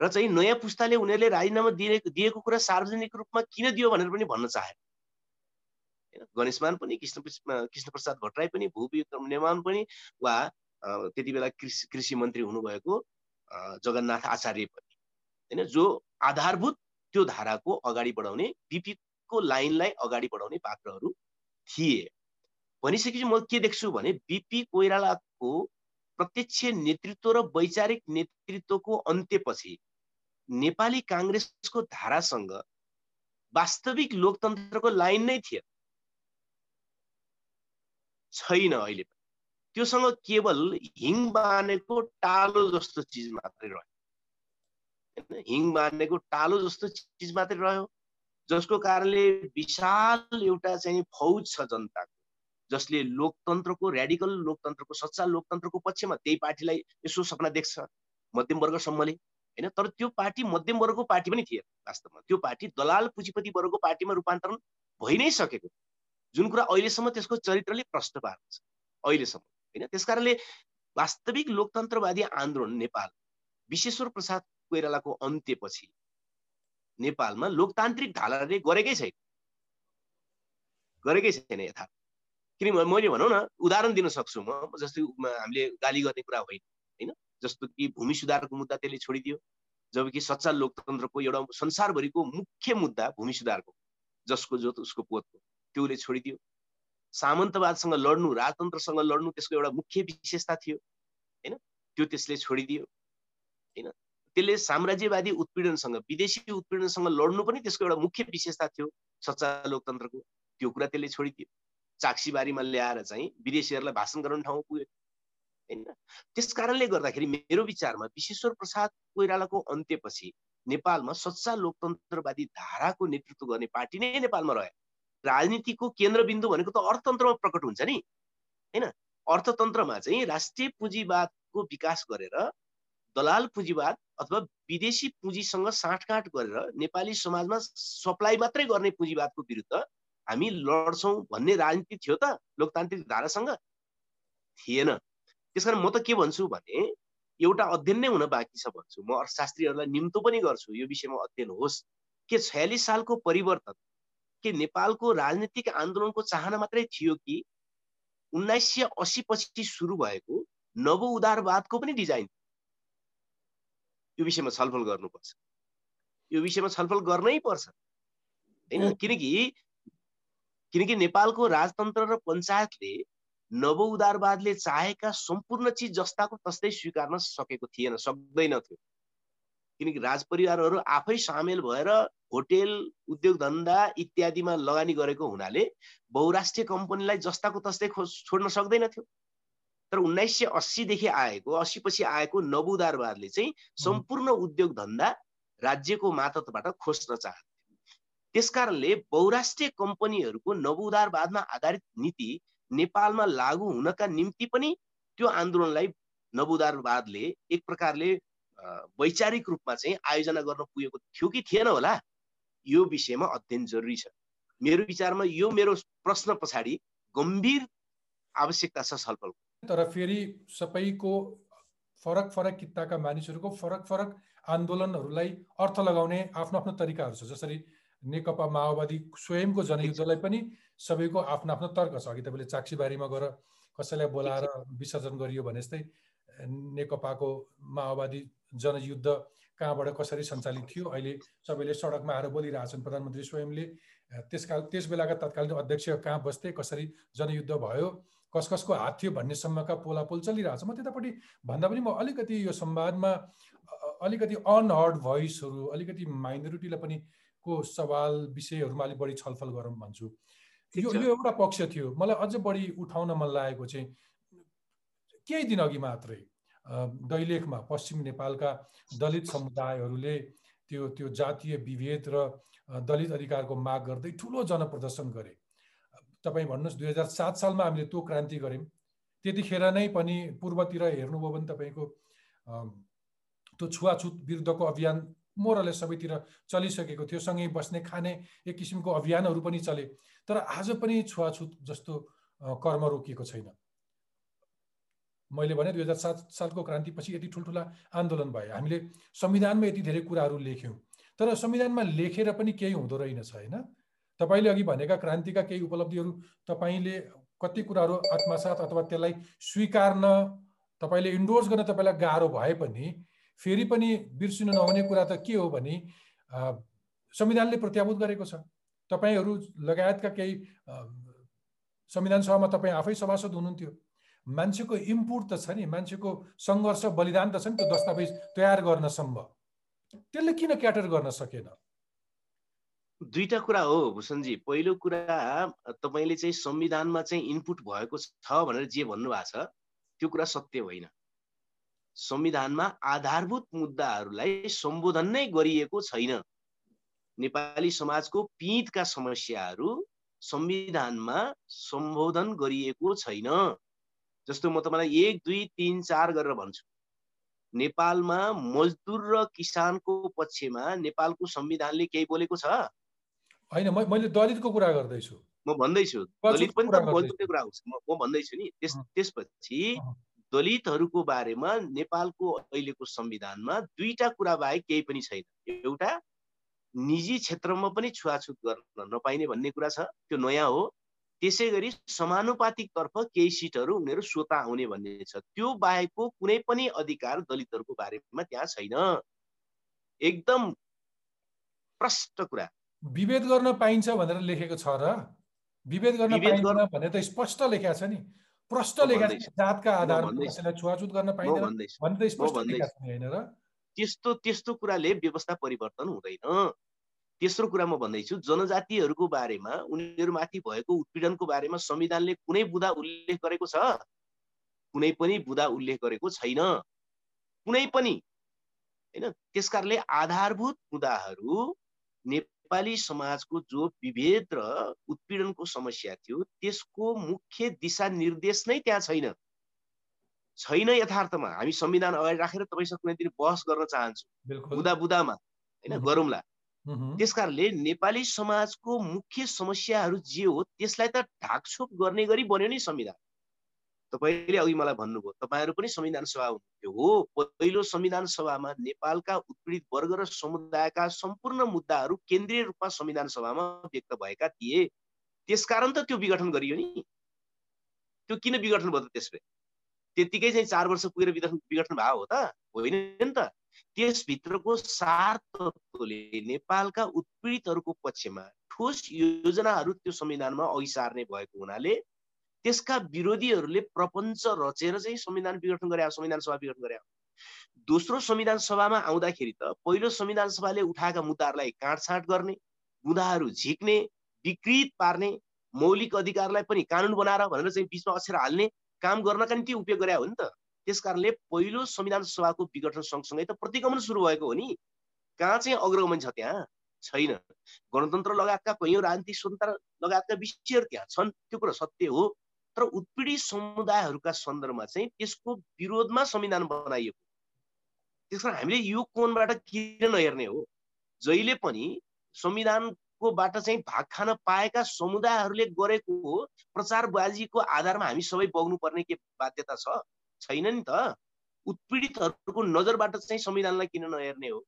र चाहिँ नयाँ पुस्ताले उनीहरूले राजीनामा दिए दिएको कुरा सार्वजनिक रूपमा किन दियो भनेर पनि भन्न चाहे। होइन गणेशमान पनि कृष्ण कृष्ण प्रसाद भट्टराई पनि भूविक्रम नेमान पनि वा त्यति बेला कृषि कृषि मन्त्री हुनुभएको जगन्नाथ आचार्य पनि। होइन जो आधारभूत त्यो धाराको अगाडि बढाउने बिपीको लाइनलाई अगाडि बढाउने पात्रहरू थिए। भनिसकेपछि म के देख्छु भने बिपी कोइरालाको प्रत्यक्ष नेतृत्व र वैचारिक नेतृत्वको अन्त्यपछि नेपाली काङ्ग्रेसको धारासँग वास्तविक लोकतन्त्रको लाइन नै थिएन छैन अहिले त्योसँग केवल हिङ बानेको टालो जस्तो चिज मात्रै रह्यो। होइन? हिङ बानेको टालो जस्तो चिज मात्रै रह्यो जसको कारणले विशाल एउटा चाहिँ फौज छ जनताको। जसले लोकतन्त्रको ऱ्याडिकल लोकतन्त्रको सच्चा लोकतन्त्रको पक्षमा त्यही पार्टीलाई यसो सपना देख्छ मध्यम वर्गसम्मले होइन? तर त्यो पार्टी मध्यम वर्गको पार्टी पनि थिएन वास्तवमा। त्यो पार्टी दलाल पुँजीपति वर्गको पार्टीमा रूपान्तरण भइ नै सकेको जुन कुरा अहिलेसम्म त्यसको चरित्रले प्रश्न पार्छ अहिलेसम्म होइन? त्यस कारणले वास्तविक लोकतन्त्रवादी आन्दोलन नेपाल विश्वेश्वर प्रसाद कोइरालाको अन्त्यपछि नेपालमा लोकतान्त्रिक धाराले गरेकै छैन। गरेकै छैन यथार्थ। किन मैले भनौँ न उदाहरण दिन सक्छु म जस्तै हामीले गाली गर्ने कुरा होइन होइन? जस्तो कि भूमि सुधारको मुद्दा त्यसले छोडिदियो जबकि सच्चा लोकतन्त्रको एउटा संसारभरिको मुख्य मुद्दा भूमि सुधारको जसको जो उसको पोतको उसले छोडिदियो। सामन्तवादसँग लड्नु राजतन्त्रसँग लड्नु त्यसको एउटा मुख्य विशेषता थियो होइन? त्यो त्यसले छोडिदियो होइन? त्यसले साम्राज्यवादी उत्पीडनसँग विदेशी उत्पीडनसँग लड्नु पनि त्यसको एउटा मुख्य विशेषता थियो सच्चा लोकतन्त्रको त्यो कुरा त्यसले छोडिदियो। चाक्सीबारीमा ल्याएर चाहिँ विदेशीहरूलाई भाषण गराउने ठाउँ पुग्यो। होइन? त्यस कारणले गर्दाखेरि मेरो विचारमा विश्वेश्वर प्रसाद कोइरालाको अन्त्यपछि नेपालमा सच्चा लोकतन्त्रवादी धाराको नेतृत्व गर्ने पार्टी नै नेपालमा रह्यो। राजनीतिको केन्द्रबिन्दु भनेको त अर्थतन्त्रमा प्रकट हुन्छ नि। होइन? अर्थतन्त्रमा चाहिँ राष्ट्रिय पुँजीवादको विकास गरेर दलाल पुँजीवाद अथवा विदेशी पुँजीसँग साँठगाँठ गरेर नेपाली समाजमा सप्लाई मात्रै गर्ने पुँजीवादको विरुद्ध हामी लड्छौँ भन्ने राजनीति थियो त लोकतान्त्रिक धारासँग थिएन। त्यस कारण म त के भन्छु भने एउटा अध्ययन नै हुन बाँकी छ भन्छु। म अर्थशास्त्रीहरूलाई निम्तो पनि गर्छु यो विषयमा अध्ययन होस्। के छयालिस सालको परिवर्तन के नेपालको राजनीतिक आन्दोलनको चाहना मात्रै थियो कि उन्नाइस सय अस्सी पछि सुरु भएको नव उदारवादको पनि डिजाइन यो विषयमा छलफल गर्नुपर्छ। यो विषयमा छलफल गर्नै पर्छ। होइन? किनकि किनकि नेपालको राजतन्त्र र पञ्चायतले नव उदारवादले चाहेका सम्पूर्ण चिज जस्ताको तस्तै स्वीकार्न सकेको थिएन सक्दैन थियो। किनकि राजपरिवारहरू आफै सामेल भएर होटेल उद्योग धन्दा इत्यादिमा लगानी गरेको हुनाले बहुराष्ट्रिय कम्पनीलाई जस्ताको तस्तै छोड्न सक्दैन थियो। तर उन्नाइस सय अस्सीदेखि आएको अस्सी पछि आएको नव उदारवादले चाहिँ सम्पूर्ण उद्योग धन्दा राज्यको मातहतबाट खोज्न चाहन्थ्यो। त्यसकारणले बहुराष्ट्रिय कम्पनीहरूको नव उदारवादमा आधारित नीति नेपालमा लागू हुनका निम्ति पनि त्यो आन्दोलनलाई नवोदारवादले एक प्रकारले वैचारिक रूपमा चाहिँ आयोजना गर्न पुगेको थियो कि थिएन होला यो विषयमा अध्ययन जरुरी छ। मेरो विचारमा यो मेरो प्रश्न पछाडि गम्भीर आवश्यकता छ छलफलको। तर फेरि सबैको फरक फरक किताका मानिसहरूको फरक फरक आन्दोलनहरूलाई अर्थ लगाउने आफ्नो आफ्नो तरिकाहरू छ जसरी नेकपा माओवादी स्वयंको जनयुद्धलाई पनि सबैको आफ्नो आफ्नो तर्क छ अघि तपाईँले चाक्सीबारीमा गएर कसैलाई बोलाएर विसर्जन गरियो भने जस्तै नेकपाको माओवादी जनयुद्ध कहाँबाट कसरी सञ्चालित थियो? अहिले सबैले सडकमा आएर बोलिरहेछन्। प्रधानमन्त्री स्वयंले त्यसकाल त्यस बेलाका तत्कालीन अध्यक्ष कहाँ बस्थे कसरी जनयुद्ध भयो कस कसको हात थियो भन्नेसम्मका पोलापोल चलिरहेछ। म त्यतापट्टि भन्दा पनि म अलिकति यो संवादमा अलिकति अनहर्ड भोइसहरू अलिकति माइनोरिटीलाई पनि को सवाल विषयहरूमा अलिक बढी छलफल गरौँ भन्छु। यो यो एउटा पक्ष थियो। मलाई अझ बढी उठाउन मन लागेको चाहिँ केही दिन अघि मात्रै दैलेखमा पश्चिम नेपालका दलित समुदायहरूले त्यो त्यो जातीय विभेद र दलित अधिकारको माग गर्दै ठुलो जनप्रदर्शन गरे। तपाईँ भन्नुहोस् दुई हजार सात सालमा हामीले त्यो क्रान्ति गऱ्यौँ। त्यतिखेर नै पनि पूर्वतिर हेर्नुभयो भने तपाईँको त्यो छुवाछुत विरुद्धको अभियान मोरले सबैतिर चलिसकेको थियो सँगै बस्ने खाने एक किसिमको अभियानहरू पनि चले। तर आज पनि छुवाछुत जस्तो कर्म रोकिएको छैन। मैले भने दुई हजार सात सालको क्रान्तिपछि यति ठुल्ठुला आन्दोलन भए। हामीले संविधानमा यति धेरै कुराहरू लेख्यौँ। तर संविधानमा लेखेर पनि केही हुँदो रहेनछ होइन? तपाईँले अघि भनेका क्रान्तिका केही उपलब्धिहरू तपाईँले कति कुराहरू आत्मसात अथवा त्यसलाई स्वीकार्न तपाईँले इन्डोर्स गर्न तपाईँलाई गाह्रो भए पनि फेरि पनि बिर्सिनु नहुने कुरा त के हो भने संविधानले प्रत्याभूत गरेको छ। तपाईँहरू लगायतका केही संविधान सभामा तपाईँ आफै सभासद हुनुहुन्थ्यो। मान्छेको इम्पुट त छ नि मान्छेको सङ्घर्ष बलिदान त छ नि त्यो दस्तावेज तयार गर्नसम्म त्यसले किन क्याटर गर्न सकेन? दुईटा कुरा हो भूषणजी। पहिलो कुरा तपाईँले चाहिँ संविधानमा चाहिँ इनपुट भएको छ भनेर जे भन्नुभएको छ त्यो कुरा सत्य होइन। संविधानमा आधारभूत मुद्दाहरूलाई सम्बोधन नै गरिएको छैन। नेपाली समाजको पिँधका समस्याहरू संविधानमा सम्बोधन गरिएको छैन। जस्तो म तपाईँलाई एक दुई तिन चार गरेर भन्छु। नेपालमा मजदुर र किसानको पक्षमा नेपालको संविधानले केही बोलेको छ? होइन मैले दलितको कुरा गर्दैछु। म भन्दैछु। दलित पनि त मजदुरको कुरा आउँछ म भन्दैछु नि। त्यस त्यसपछि दलितहरूको बारेमा नेपालको अहिलेको संविधानमा दुईटा कुरा बाहेक केही पनि छैन। एउटा निजी क्षेत्रमा पनि छुवाछुत गर्न नपाइने भन्ने कुरा छ त्यो नयाँ हो। त्यसै गरी समानुपातिक तर्फ केही सिटहरू उनीहरू स्वता आउने भन्ने छ। त्यो बाहेकको कुनै पनि अधिकार दलितहरूको बारेमा त्यहाँ छैन। एकदम प्रष्ट कुरा। विभेद गर्न पाइन्छ भनेर लेखेको छ र। विभेद गर्न पाइँदैन भने त स्पष्ट लेखेको छ नि। प्रष्ट जातका आधारमा छुवाछुत गर्न पाइँदैन। भने त स्पष्ट लेखेको छ होइन र? त्यस्तो त्यस्तो कुराले व्यवस्था परिवर्तन हुँदैन। तेस्रो कुरा म भन्दैछु जनजातिहरूको बारेमा उनीहरूमाथि भएको उत्पीडनको बारेमा संविधानले कुनै बुदा उल्लेख गरेको छ? कुनै पनि बुदा उल्लेख गरेको छैन। कुनै पनि होइन? त्यसकारणले आधारभूत मुद्दाहरू नेपाली समाजको जो विभेद र उत्पीडनको समस्या थियो त्यसको मुख्य दिशा निर्देश नै त्यहाँ छैन। छैन यथार्थमा। हामी संविधान अगाडि राखेर तपाईँसँग कुनै दिन बहस गर्न चाहन्छु। बुदा बुदामा होइन गरौँला। त्यस कारणले नेपाली समाजको मुख्य समस्याहरू जे हो त्यसलाई त ढाकछोप गर्ने गरी बन्यो नि संविधान। तपाईँले अघि मलाई भन्नुभयो तपाईँहरू पनि संविधान सभा हुनुहुन्थ्यो हो। पहिलो संविधान सभामा नेपालका उत्पीडित वर्ग र समुदायका सम्पूर्ण मुद्दाहरू केन्द्रीय रूपमा संविधान सभामा व्यक्त भएका थिए। त्यसकारण त त्यो विघटन गरियो नि। त्यो किन विघटन भयो त त्यसले? त्यत्तिकै चाहिँ चार वर्ष पुगेर विघटन विघटन भयो हो त होइन नि त? त्यसभित्रको सार तत्त्वले नेपालका उत्पीडितहरूको पक्षमा ठोस योजनाहरू त्यो संविधानमा अघि सार्ने भएको हुनाले त्यसका विरोधीहरूले प्रपञ्च रचेर चाहिँ संविधान विघटन गरे संविधान सभा विघटन गरे। दोस्रो संविधान सभामा आउँदाखेरि त पहिलो संविधान सभाले उठाएका मुद्दाहरूलाई काँडछाँट गर्ने मुद्दाहरू झिक्ने विकृत पार्ने मौलिक अधिकारलाई पनि कानुन बनाएर भनेर चाहिँ बिचमा अक्षर हाल्ने काम गर्नका निम्ति उपयोग गरे हो नि त। त्यस कारणले पहिलो संविधान सभाको विघटन सँगसँगै त प्रतिगमन सुरु भएको हो नि। कहाँ चाहिँ अग्रगमन छ त्यहाँ? छैन। गणतन्त्र लगायतका कैयौँ राजनीतिक स्वतन्त्र लगायतका विषयहरू त्यहाँ छन् त्यो कुरो सत्य हो। तर उत्पीडित समुदायहरूका सन्दर्भमा चाहिँ त्यसको विरोधमा संविधान बनाइएको त्यस कारण हामीले यो कोणबाट किन नहेर्ने हो? जहिले पनि संविधानकोबाट चाहिँ भाग खान पाएका समुदायहरूले गरेको प्रचार बाजीको आधारमा हामी सबै बग्नुपर्ने के बाध्यता छ? छैन नि त। उत्पीडितहरूको नजरबाट चाहिँ संविधानलाई किन नहेर्ने हो?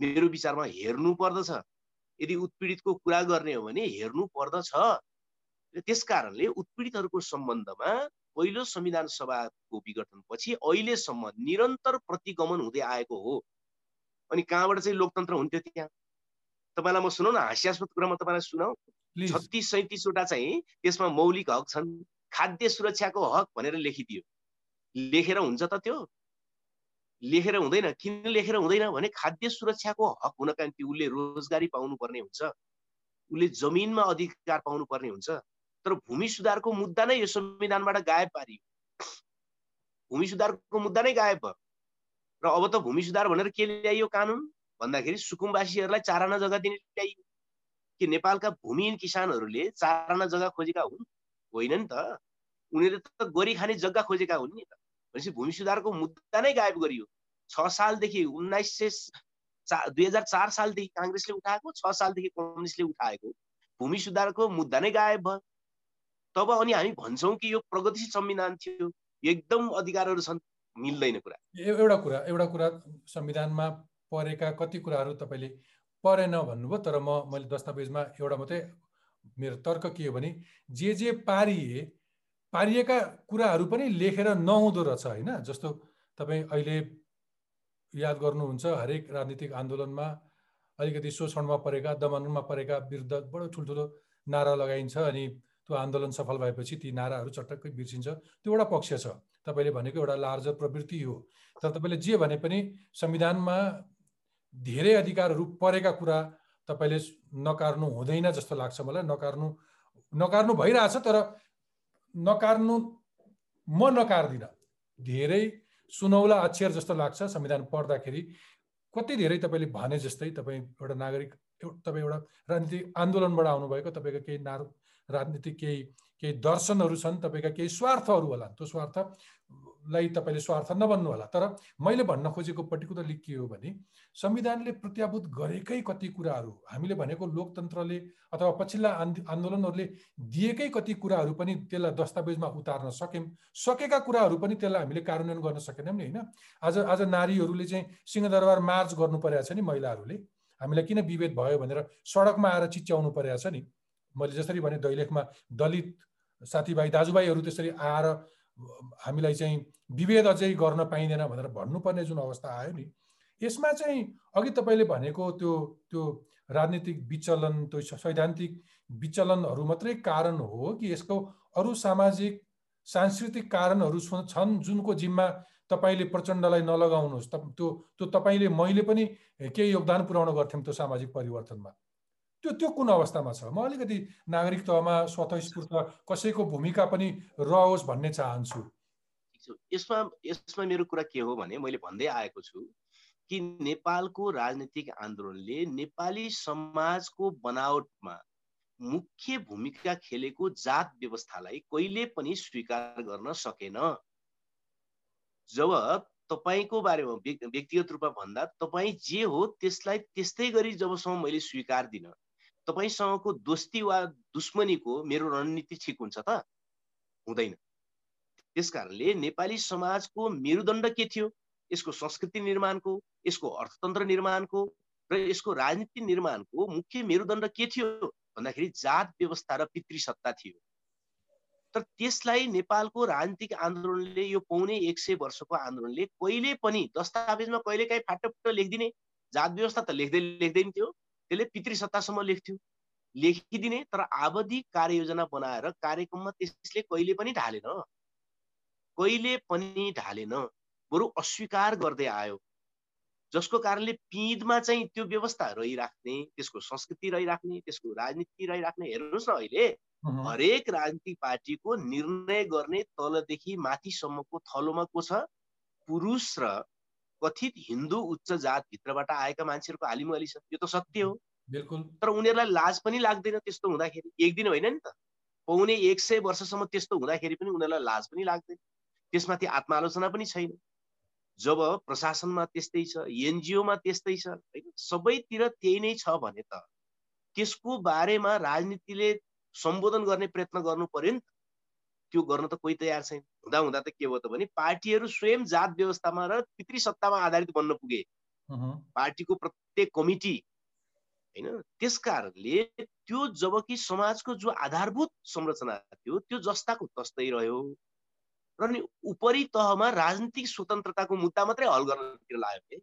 मेरो विचारमा हेर्नु पर्दछ। यदि उत्पीडितको कुरा गर्ने हो भने हेर्नु पर्दछ। त्यस कारणले उत्पीडितहरूको सम्बन्धमा पहिलो संविधान सभाको विघटनपछि अहिलेसम्म निरन्तर प्रतिगमन हुँदै आएको हो। अनि कहाँबाट चाहिँ लोकतन्त्र हुन्थ्यो त्यहाँ? तपाईँलाई म सुनाउ न हास्यास्पद कुरा म तपाईँलाई सुनाऊ छत्तिस सैतिसवटा चाहिँ त्यसमा मौलिक हक छन्। खाद्य सुरक्षाको हक भनेर लेखिदियो। लेखेर हुन्छ त त्यो? लेखेर हुँदैन। किन लेखेर हुँदैन भने खाद्य सुरक्षाको हक हुनका निम्ति उसले रोजगारी पाउनु पर्ने हुन्छ। उसले जमिनमा अधिकार पाउनु पर्ने हुन्छ। तर भूमि सुधारको मुद्दा नै यो संविधानबाट गायब पारियो। भूमि सुधारको मुद्दा नै गायब भयो। र अब त भूमि सुधार भनेर के ल्याइयो कानुन? भन्दाखेरि सुकुम्बासीहरूलाई चाराना जग्गा दिने ल्याइयो। कि नेपालका भूमिहीन किसानहरूले चाराना जग्गा खोजेका हुन्? होइन नि त। उनीहरूले त गरी खाने जग्गा खोजेका हुन् नि त। भनेपछि भूमि सुधारको मुद्दा नै गायब गरियो। छ सालदेखि उन्नाइस सय चा दुई हजार चार सालदेखि काङ्ग्रेसले उठाएको छ सालदेखि कम्युनिस्टले उठाएको। भूमि सुधारको मुद्दा नै गायब भयो। तब अनि हामी भन्छौँ कि यो प्रगतिशील संविधान थियो। एकदम अधिकारहरू छन् मिल्दैन कुरा। एउटा कुरा एउटा कुरा संविधानमा परेका कति कुराहरू तपाईँले परेन भन्नुभयो तर म मैले दस्तावेजमा एउटा मात्रै मेरो तर्क के हो भने जे जे पारिए पारिएका कुराहरू पनि लेखेर नहुँदो रहेछ होइन? जस्तो तपाईँ अहिले याद गर्नुहुन्छ हरेक राजनीतिक आन्दोलनमा अलिकति शोषणमा परेका दमनमा परेका विरुद्ध बडो ठुल्ठुलो नारा लगाइन्छ अनि त्यो आन्दोलन सफल भएपछि ती नाराहरू चटक्कै बिर्सिन्छ। त्यो एउटा पक्ष छ। तपाईँले भनेको एउटा लार्जर प्रवृत्ति हो। तर तपाईँले जे भने पनि संविधानमा धेरै अधिकारहरू परेका कुरा तपाईँले नकार्नु हुँदैन जस्तो लाग्छ मलाई। नकार्नु नकार्नु भइरहेछ तर नकार्नु म नकार्दिनँ। धेरै सुनौला अक्षर जस्तो लाग्छ संविधान पढ्दाखेरि। कति धेरै तपाईँले भने जस्तै तपाईँ एउटा नागरिक तपाईँ एउटा राजनीतिक आन्दोलनबाट आउनुभएको तपाईँको केही ना राजनीतिक केही केही दर्शनहरू छन् तपाईँका केही स्वार्थहरू होला। त्यो स्वार्थलाई तपाईँले स्वार्थ नबन्नु होला। तर मैले भन्न खोजेको पर्टिकुलरली के हो भने संविधानले प्रत्याभूत गरेकै कति कुराहरू हामीले भनेको लोकतन्त्रले अथवा पछिल्ला आन्दोलनहरूले दिएकै कति कुराहरू पनि त्यसलाई दस्तावेजमा उतार्न सक्यौँ सकेका कुराहरू पनि त्यसलाई हामीले कार्यान्वयन गर्न सकेनौँ नि होइन? आज आज नारीहरूले चाहिँ सिंहदरबार मार्च गर्नु परेको छ नि महिलाहरूले। हामीलाई किन विभेद भयो भनेर सडकमा आएर चिच्याउनु परेको छ नि? मैले जसरी भने दैलेखमा दलित साथीभाइ दाजुभाइहरू त्यसरी आएर हामीलाई चाहिँ विभेद अझै गर्न पाइँदैन भनेर भन्नुपर्ने जुन अवस्था आयो नि यसमा चाहिँ अघि तपाईँले भनेको त्यो त्यो राजनीतिक विचलन त्यो सैद्धान्तिक विचलनहरू मात्रै कारण हो कि यसको अरू सामाजिक सांस्कृतिक कारणहरू छन् जुनको जिम्मा तपाईँले प्रचण्डलाई नलगाउनुहोस्। त्यो त्यो तपाईँले मैले पनि केही योगदान पुर्याउन गर्थ्यौँ त्यो सामाजिक परिवर्तनमा। त्यो त्यो कुन अवस्थामा छ? म अलिकति नागरिक तहमा स्वतस्फूर्त कसैको भूमिका पनि रहोस् भन्ने चाहन्छु। यसमा यसमा मेरो कुरा के हो भने मैले भन्दै आएको छु कि नेपालको राजनीतिक आन्दोलनले नेपाली समाजको बनावटमा मुख्य भूमिका खेलेको जात व्यवस्थालाई कहिले पनि स्वीकार गर्न सकेन। जब तपाईँको बारेमा व्यक्तिगत रूपमा भन्दा तपाईँ जे हो त्यसलाई त्यस्तै गरी जबसम्म मैले स्वीकार दिन। तपाईँसँगको दोस्ती वा दुश्मनीको मेरो रणनीति ठिक हुन्छ त? हुँदैन। त्यस कारणले नेपाली समाजको मेरुदण्ड के थियो? यसको संस्कृति निर्माणको यसको अर्थतन्त्र निर्माणको र यसको राजनीति निर्माणको मुख्य मेरुदण्ड के थियो? भन्दाखेरि जात व्यवस्था र पितृसत्ता थियो। तर त्यसलाई नेपालको राजनीतिक आन्दोलनले यो पौने एक सय वर्षको आन्दोलनले कहिले पनि दस्तावेजमा कहिले काहीँ फाटोफुटो लेखिदिने जात व्यवस्था त लेख्दै लेख्दैन थियो। त्यसले पितृसत्तासम्म लेख्थ्यो। लेखिदिने तर आवधिक कार्ययोजना बनाएर कार्यक्रममा त्यसले कहिले पनि ढालेन। कहिले पनि ढालेन। बरु अस्वीकार गर्दै आयो। जसको कारणले पिँधमा चाहिँ त्यो व्यवस्था रहिराख्ने त्यसको संस्कृति रहिराख्ने त्यसको राजनीति रहिराख्ने हेर्नुहोस् न अहिले। हरेक राजनीतिक पार्टीको निर्णय गर्ने तलदेखि माथिसम्मको थलोमा को छ? पुरुष र कथित हिन्दू उच्च जातभित्रबाट आएका मान्छेहरूको हालिमुहाली छ यो त सत्य हो। बिल्कुल। तर उनीहरूलाई लाज पनि लाग्दैन त्यस्तो हुँदाखेरि। एक दिन होइन नि त पाउने एक सय वर्षसम्म त्यस्तो हुँदाखेरि पनि उनीहरूलाई लाज पनि लाग्दैन। त्यसमाथि आत्मालोचना पनि छैन। जब प्रशासनमा त्यस्तै छ एनजिओमा त्यस्तै छ होइन सबैतिर त्यही नै छ भने त त्यसको बारेमा राजनीतिले सम्बोधन गर्ने प्रयत्न गर्नु पर्यो नि त। त्यो गर्न त कोही तयार छैन। हुँदा हुँदा त के भयो त भने पार्टीहरू स्वयं जात व्यवस्थामा र पितृ सत्तामा आधारित बन्न पुगे। पार्टीको प्रत्येक कमिटी होइन त्यस कारणले त्यो जब कि समाजको जो आधारभूत संरचना थियो त्यो जस्ताको तस्तै रह्यो। र नि उपरि तहमा राजनीतिक स्वतन्त्रताको मुद्दा मात्रै हल गर्नतिर लाग्यो के?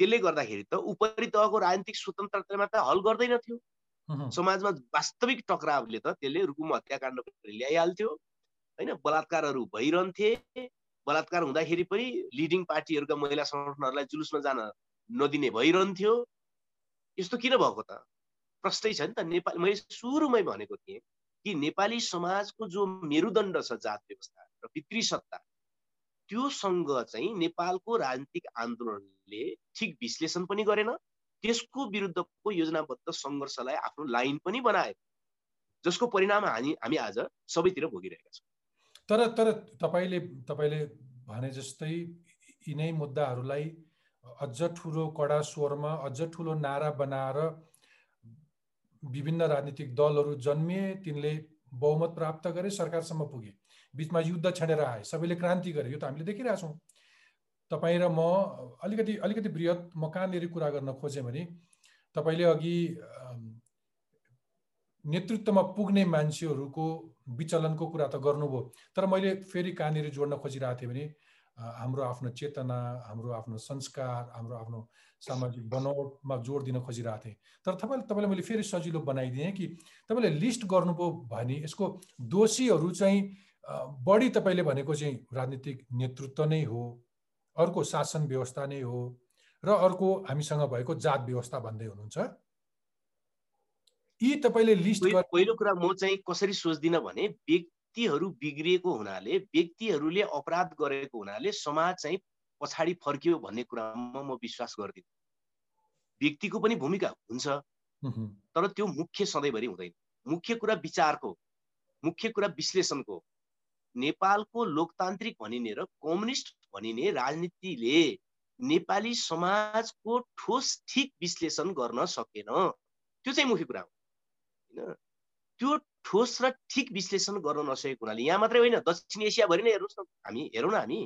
त्यसले गर्दाखेरि त उपरि तहको राजनीतिक स्वतन्त्रतामा त हल गर्दैनथ्यो समाजमा वास्तविक टक्रावले त त्यसले रुकुम हत्याकाण्ड ल्याइहाल्थ्यो। होइन बलात्कारहरू भइरहन्थे। बलात्कार हुँदाखेरि पनि लिडिङ पार्टीहरूका महिला सङ्गठनहरूलाई जुलुसमा जान नदिने भइरहन्थ्यो। यस्तो किन भएको त? प्रष्टै छ नि त। नेपाली मैले सुरुमै भनेको थिएँ कि नेपाली समाजको जो मेरुदण्ड छ जात व्यवस्था र पितृ सत्ता त्योसँग चाहिँ नेपालको राजनीतिक आन्दोलनले ठिक विश्लेषण पनि गरेन। त्यसको विरुद्धको योजनाबद्ध सङ्घर्षलाई आफ्नो लाइन पनि बनायो जसको परिणाम हामी हामी आज सबैतिर भोगिरहेका छौँ। तर तर तपाईँले तपाईँले भने जस्तै यिनै मुद्दाहरूलाई अझ ठुलो कडा स्वरमा अझ ठुलो नारा बनाएर विभिन्न राजनीतिक दलहरू जन्मिए तिनले बहुमत प्राप्त गरे सरकारसम्म पुगे। बिचमा युद्ध छेडेर आए सबैले क्रान्ति गरे यो त हामीले देखिरहेछौँ। तपाईँ र म अलिकति अलिकति बृहत म कहाँनिर कुरा गर्न खोजेँ भने तपाईँले अघि नेतृत्वमा पुग्ने मान्छेहरूको विचलनको कुरा त गर्नुभयो तर मैले फेरि कहाँनिर जोड्न खोजिरहेको थिएँ भने हाम्रो आफ्नो चेतना हाम्रो आफ्नो संस्कार हाम्रो आफ्नो सामाजिक बनावटमा जोड दिन खोजिरहेको थिएँ। तर तपाईँले तपाईँलाई मैले फेरि सजिलो बनाइदिएँ कि तपाईँले लिस्ट गर्नुभयो भने यसको दोषीहरू चाहिँ बढी तपाईँले भनेको चाहिँ राजनीतिक नेतृत्व नै हो। अर्को शासन व्यवस्था नै हो र अर्को हामीसँग भएको जात व्यवस्था भन्दै हुनुहुन्छ। यी तपाईँले लिस्ट पहिलो कुरा म चाहिँ कसरी सोच्दिनँ भने व्यक्तिहरू बिग्रिएको हुनाले व्यक्तिहरूले अपराध गरेको हुनाले समाज चाहिँ पछाडि फर्कियो भन्ने कुरामा म विश्वास गर्दिनँ। व्यक्तिको पनि भूमिका हुन्छ तर त्यो मुख्य सधैँभरि हुँदैन। मुख्य कुरा विचारको मुख्य कुरा विश्लेषणको नेपालको लोकतान्त्रिक भनिने र कम्युनिस्ट भनिने राजनीतिले नेपाली समाजको ठोस ठिक विश्लेषण गर्न सकेन। त्यो चाहिँ मुख्य कुरा हो। होइन? त्यो ठोस र ठिक विश्लेषण गर्न नसकेको हुनाले यहाँ मात्रै होइन दक्षिण एसियाभरि नै हेर्नुहोस् न हामी हेरौँ न हामी।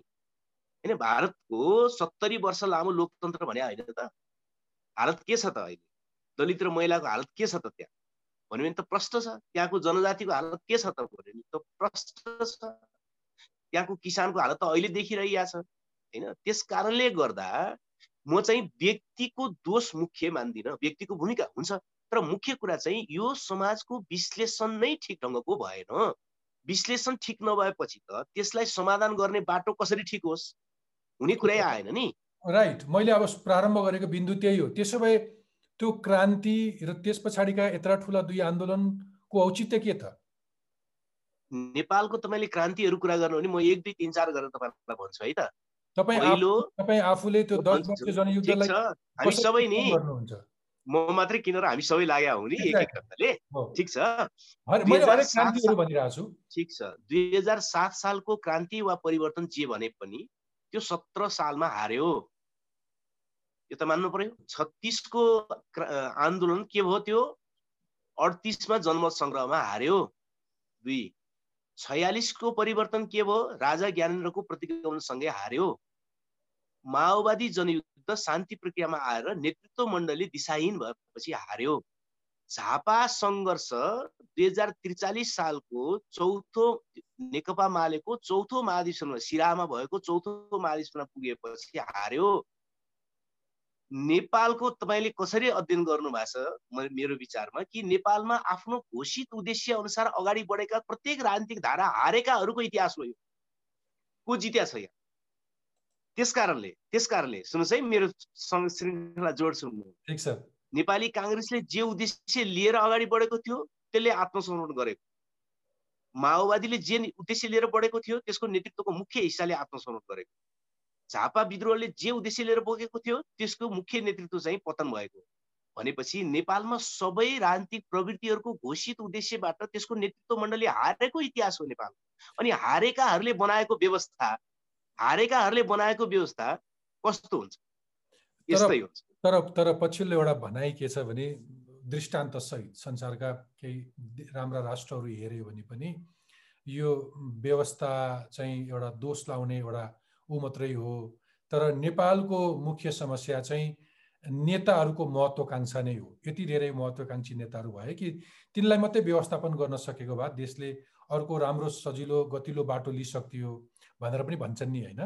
होइन भारतको सत्तरी वर्ष लामो लोकतन्त्र भने होइन त। हालत के छ त अहिले? दलित र महिलाको हालत के छ त त्यहाँ? भन्यो भने त प्रश्न छ। त्यहाँको जनजातिको हालत के छ त भन्यो भने त प्रश्न छ। त्यहाँको किसानको हालत त अहिले देखिरहेको छ। होइन? त्यस कारणले गर्दा म चाहिँ व्यक्तिको दोष मुख्य मान्दिनँ। व्यक्तिको भूमिका हुन्छ। तर मुख्य कुरा चाहिँ यो समाजको विश्लेषण नै ठिक ढङ्गको भएन। विश्लेषण ठिक नभएपछि त त्यसलाई समाधान गर्ने बाटो कसरी ठिक होस्? हुने कुरै आएन नि। राइट। मैले अब प्रारम्भ गरेको बिन्दु त्यही हो। त्यसो भए त्यो क्रान्ति र त्यस पछाडिका यत्र ठुला दुई आन्दोलनको औचित्य के त? नेपालको तपाईँले क्रान्तिहरू कुरा गर्नु भने म एक दुई तिन चार गरेर तपाईँलाई भन्छु है त? तपाईँ आफूले त्यो हामी सबै नि म मात्रै किनेर हामी सबै लाग्या हौ नि एक एक ढङ्गले ठिक छ। ठिक छ। दुई हजार सात सालको क्रान्ति वा परिवर्तन जे भने पनि त्यो सत्र सालमा हार्यो। यो त मान्नु पर्यो। छत्तिसको आन्दोलन के भयो त्यो? अडतिसमा जनमत सङ्ग्रहमा हार्यो। दुई छयालिसको परिवर्तन के भयो? राजा ज्ञानेन्द्रको प्रतिगमनसँगै हार्यो। माओवादी जनयुद्ध शान्ति प्रक्रियामा आएर नेतृत्व मण्डली दिशाहीन भएपछि हार्यो। झापा सङ्घर्ष दुई हजार त्रिचालिस सालको चौथो नेकपा मालेको चौथो महाधिवेशनमा सिरामा भएको चौथो महाधिवेशनमा पुगेपछि हार्यो। नेपालको तपाईँले कसरी अध्ययन गर्नु भएको छ मेरो विचारमा कि नेपालमा आफ्नो घोषित उद्देश्य अनुसार अगाडि बढेका प्रत्येक राजनीतिक धारा हारेकाहरूको इतिहास हो यो। को जित्या छ यहाँ? त्यस कारणले त्यस कारणले सुन्नुहोस् है मेरो श्रृङ्खला जोड्छु ठिक छ। नेपाली काङ्ग्रेसले जे उद्देश्य लिएर अगाडि बढेको थियो त्यसले आत्मसमर्पण गरेको माओवादीले जे उद्देश्य लिएर बढेको थियो त्यसको नेतृत्वको मुख्य हिस्साले आत्मसमर्पण गरेको झापा विद्रोहले जे उद्देश्य लिएर बोकेको थियो त्यसको मुख्य नेतृत्व चाहिँ पतन भएको भनेपछि नेपालमा सबै राजनीतिक प्रवृत्तिहरूको घोषित उद्देश्यबाट त्यसको नेतृत्व मण्डली हारेको इतिहास हो नेपाल। अनि हारेकाहरूले बनाएको व्यवस्था हारेकाहरूले बनाएको व्यवस्था कस्तो हुन्छ? यस्तै हुन्छ तर तर पछिल्लो एउटा भनाइ के छ भने दृष्टान्त सहित संसारका केही राम्रा राष्ट्रहरू हेऱ्यो भने पनि यो व्यवस्था चाहिँ एउटा दोष लाउने एउटा ऊ मात्रै हो। तर नेपालको मुख्य समस्या चाहिँ नेताहरूको महत्त्वकाङ्क्षा नै हो। यति धेरै महत्त्वकाङ्क्षी नेताहरू भए कि तिनलाई मात्रै व्यवस्थापन गर्न सकेको भए देशले अर्को राम्रो सजिलो गतिलो बाटो लिइसक्थ्यो भनेर पनि भन्छन् नि होइन?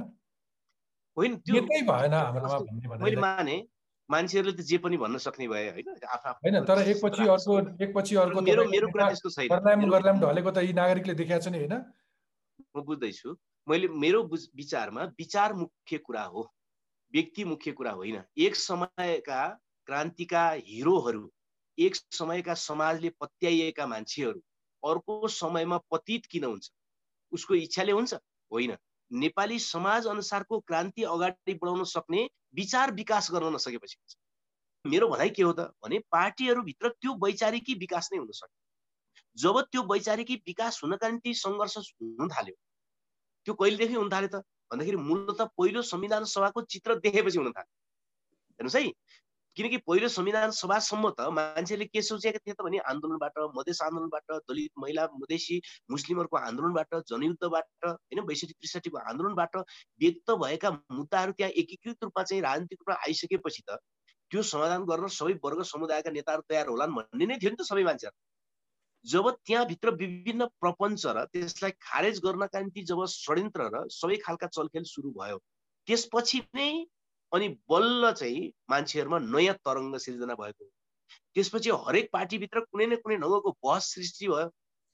भएन हाम्रोमा माने मान्छेहरूले त जे पनि भन्न सक्ने भए होइन? तर एकपछि अर्को एकपछि अर्को ढलेको त यी नागरिकले देखाएको छ नि होइन? म बुझ्दैछु। मैले मेरो विचारमा विचार मुख्य कुरा हो व्यक्ति मुख्य कुरा होइन। एक समयका क्रान्तिका हिरोहरू एक समयका समाजले पत्याइएका मान्छेहरू अर्को समयमा पतित किन हुन्छ? उसको इच्छाले हुन्छ? होइन। नेपाली समाज अनुसारको क्रान्ति अगाडि बढाउन सक्ने विचार विकास गर्न नसकेपछि हुन्छ। मेरो भनाइ के हो त? भने पार्टीहरूभित्र त्यो वैचारिकी विकास नै हुन सक्यो। जब त्यो वैचारिकी विकास हुनका निम्ति सङ्घर्ष हुन थाल्यो त्यो कहिलेदेखि हुन थाल्यो त? भन्दाखेरि मूलत पहिलो संविधान सभाको चित्र देखेपछि हुन थाल्यो हेर्नुहोस् है किनकि पहिलो संविधान सभासम्म त मान्छेले के सोचेका थिए त भने आन्दोलनबाट मधेस आन्दोलनबाट दलित महिला मधेसी मुस्लिमहरूको आन्दोलनबाट जनयुद्धबाट होइन बैसठी त्रिसठीको आन्दोलनबाट व्यक्त भएका मुद्दाहरू त्यहाँ एकीकृत रूपमा चाहिँ राजनीतिक रूपमा आइसकेपछि त त्यो समाधान गर्न सबै वर्ग समुदायका नेताहरू तयार होलान् भन्ने नै थियो नि त सबै मान्छेहरू। जब त्यहाँभित्र विभिन्न प्रपञ्च र त्यसलाई खारेज गर्नका निम्ति जब षड्यन्त्र र सबै खालका चलखेल सुरु भयो त्यसपछि नै अनि बल्ल चाहिँ मान्छेहरूमा नयाँ तरङ्ग सिर्जना भएको त्यसपछि हरेक पार्टीभित्र कुनै न कुनै ढङ्गको बहस सृष्टि भयो।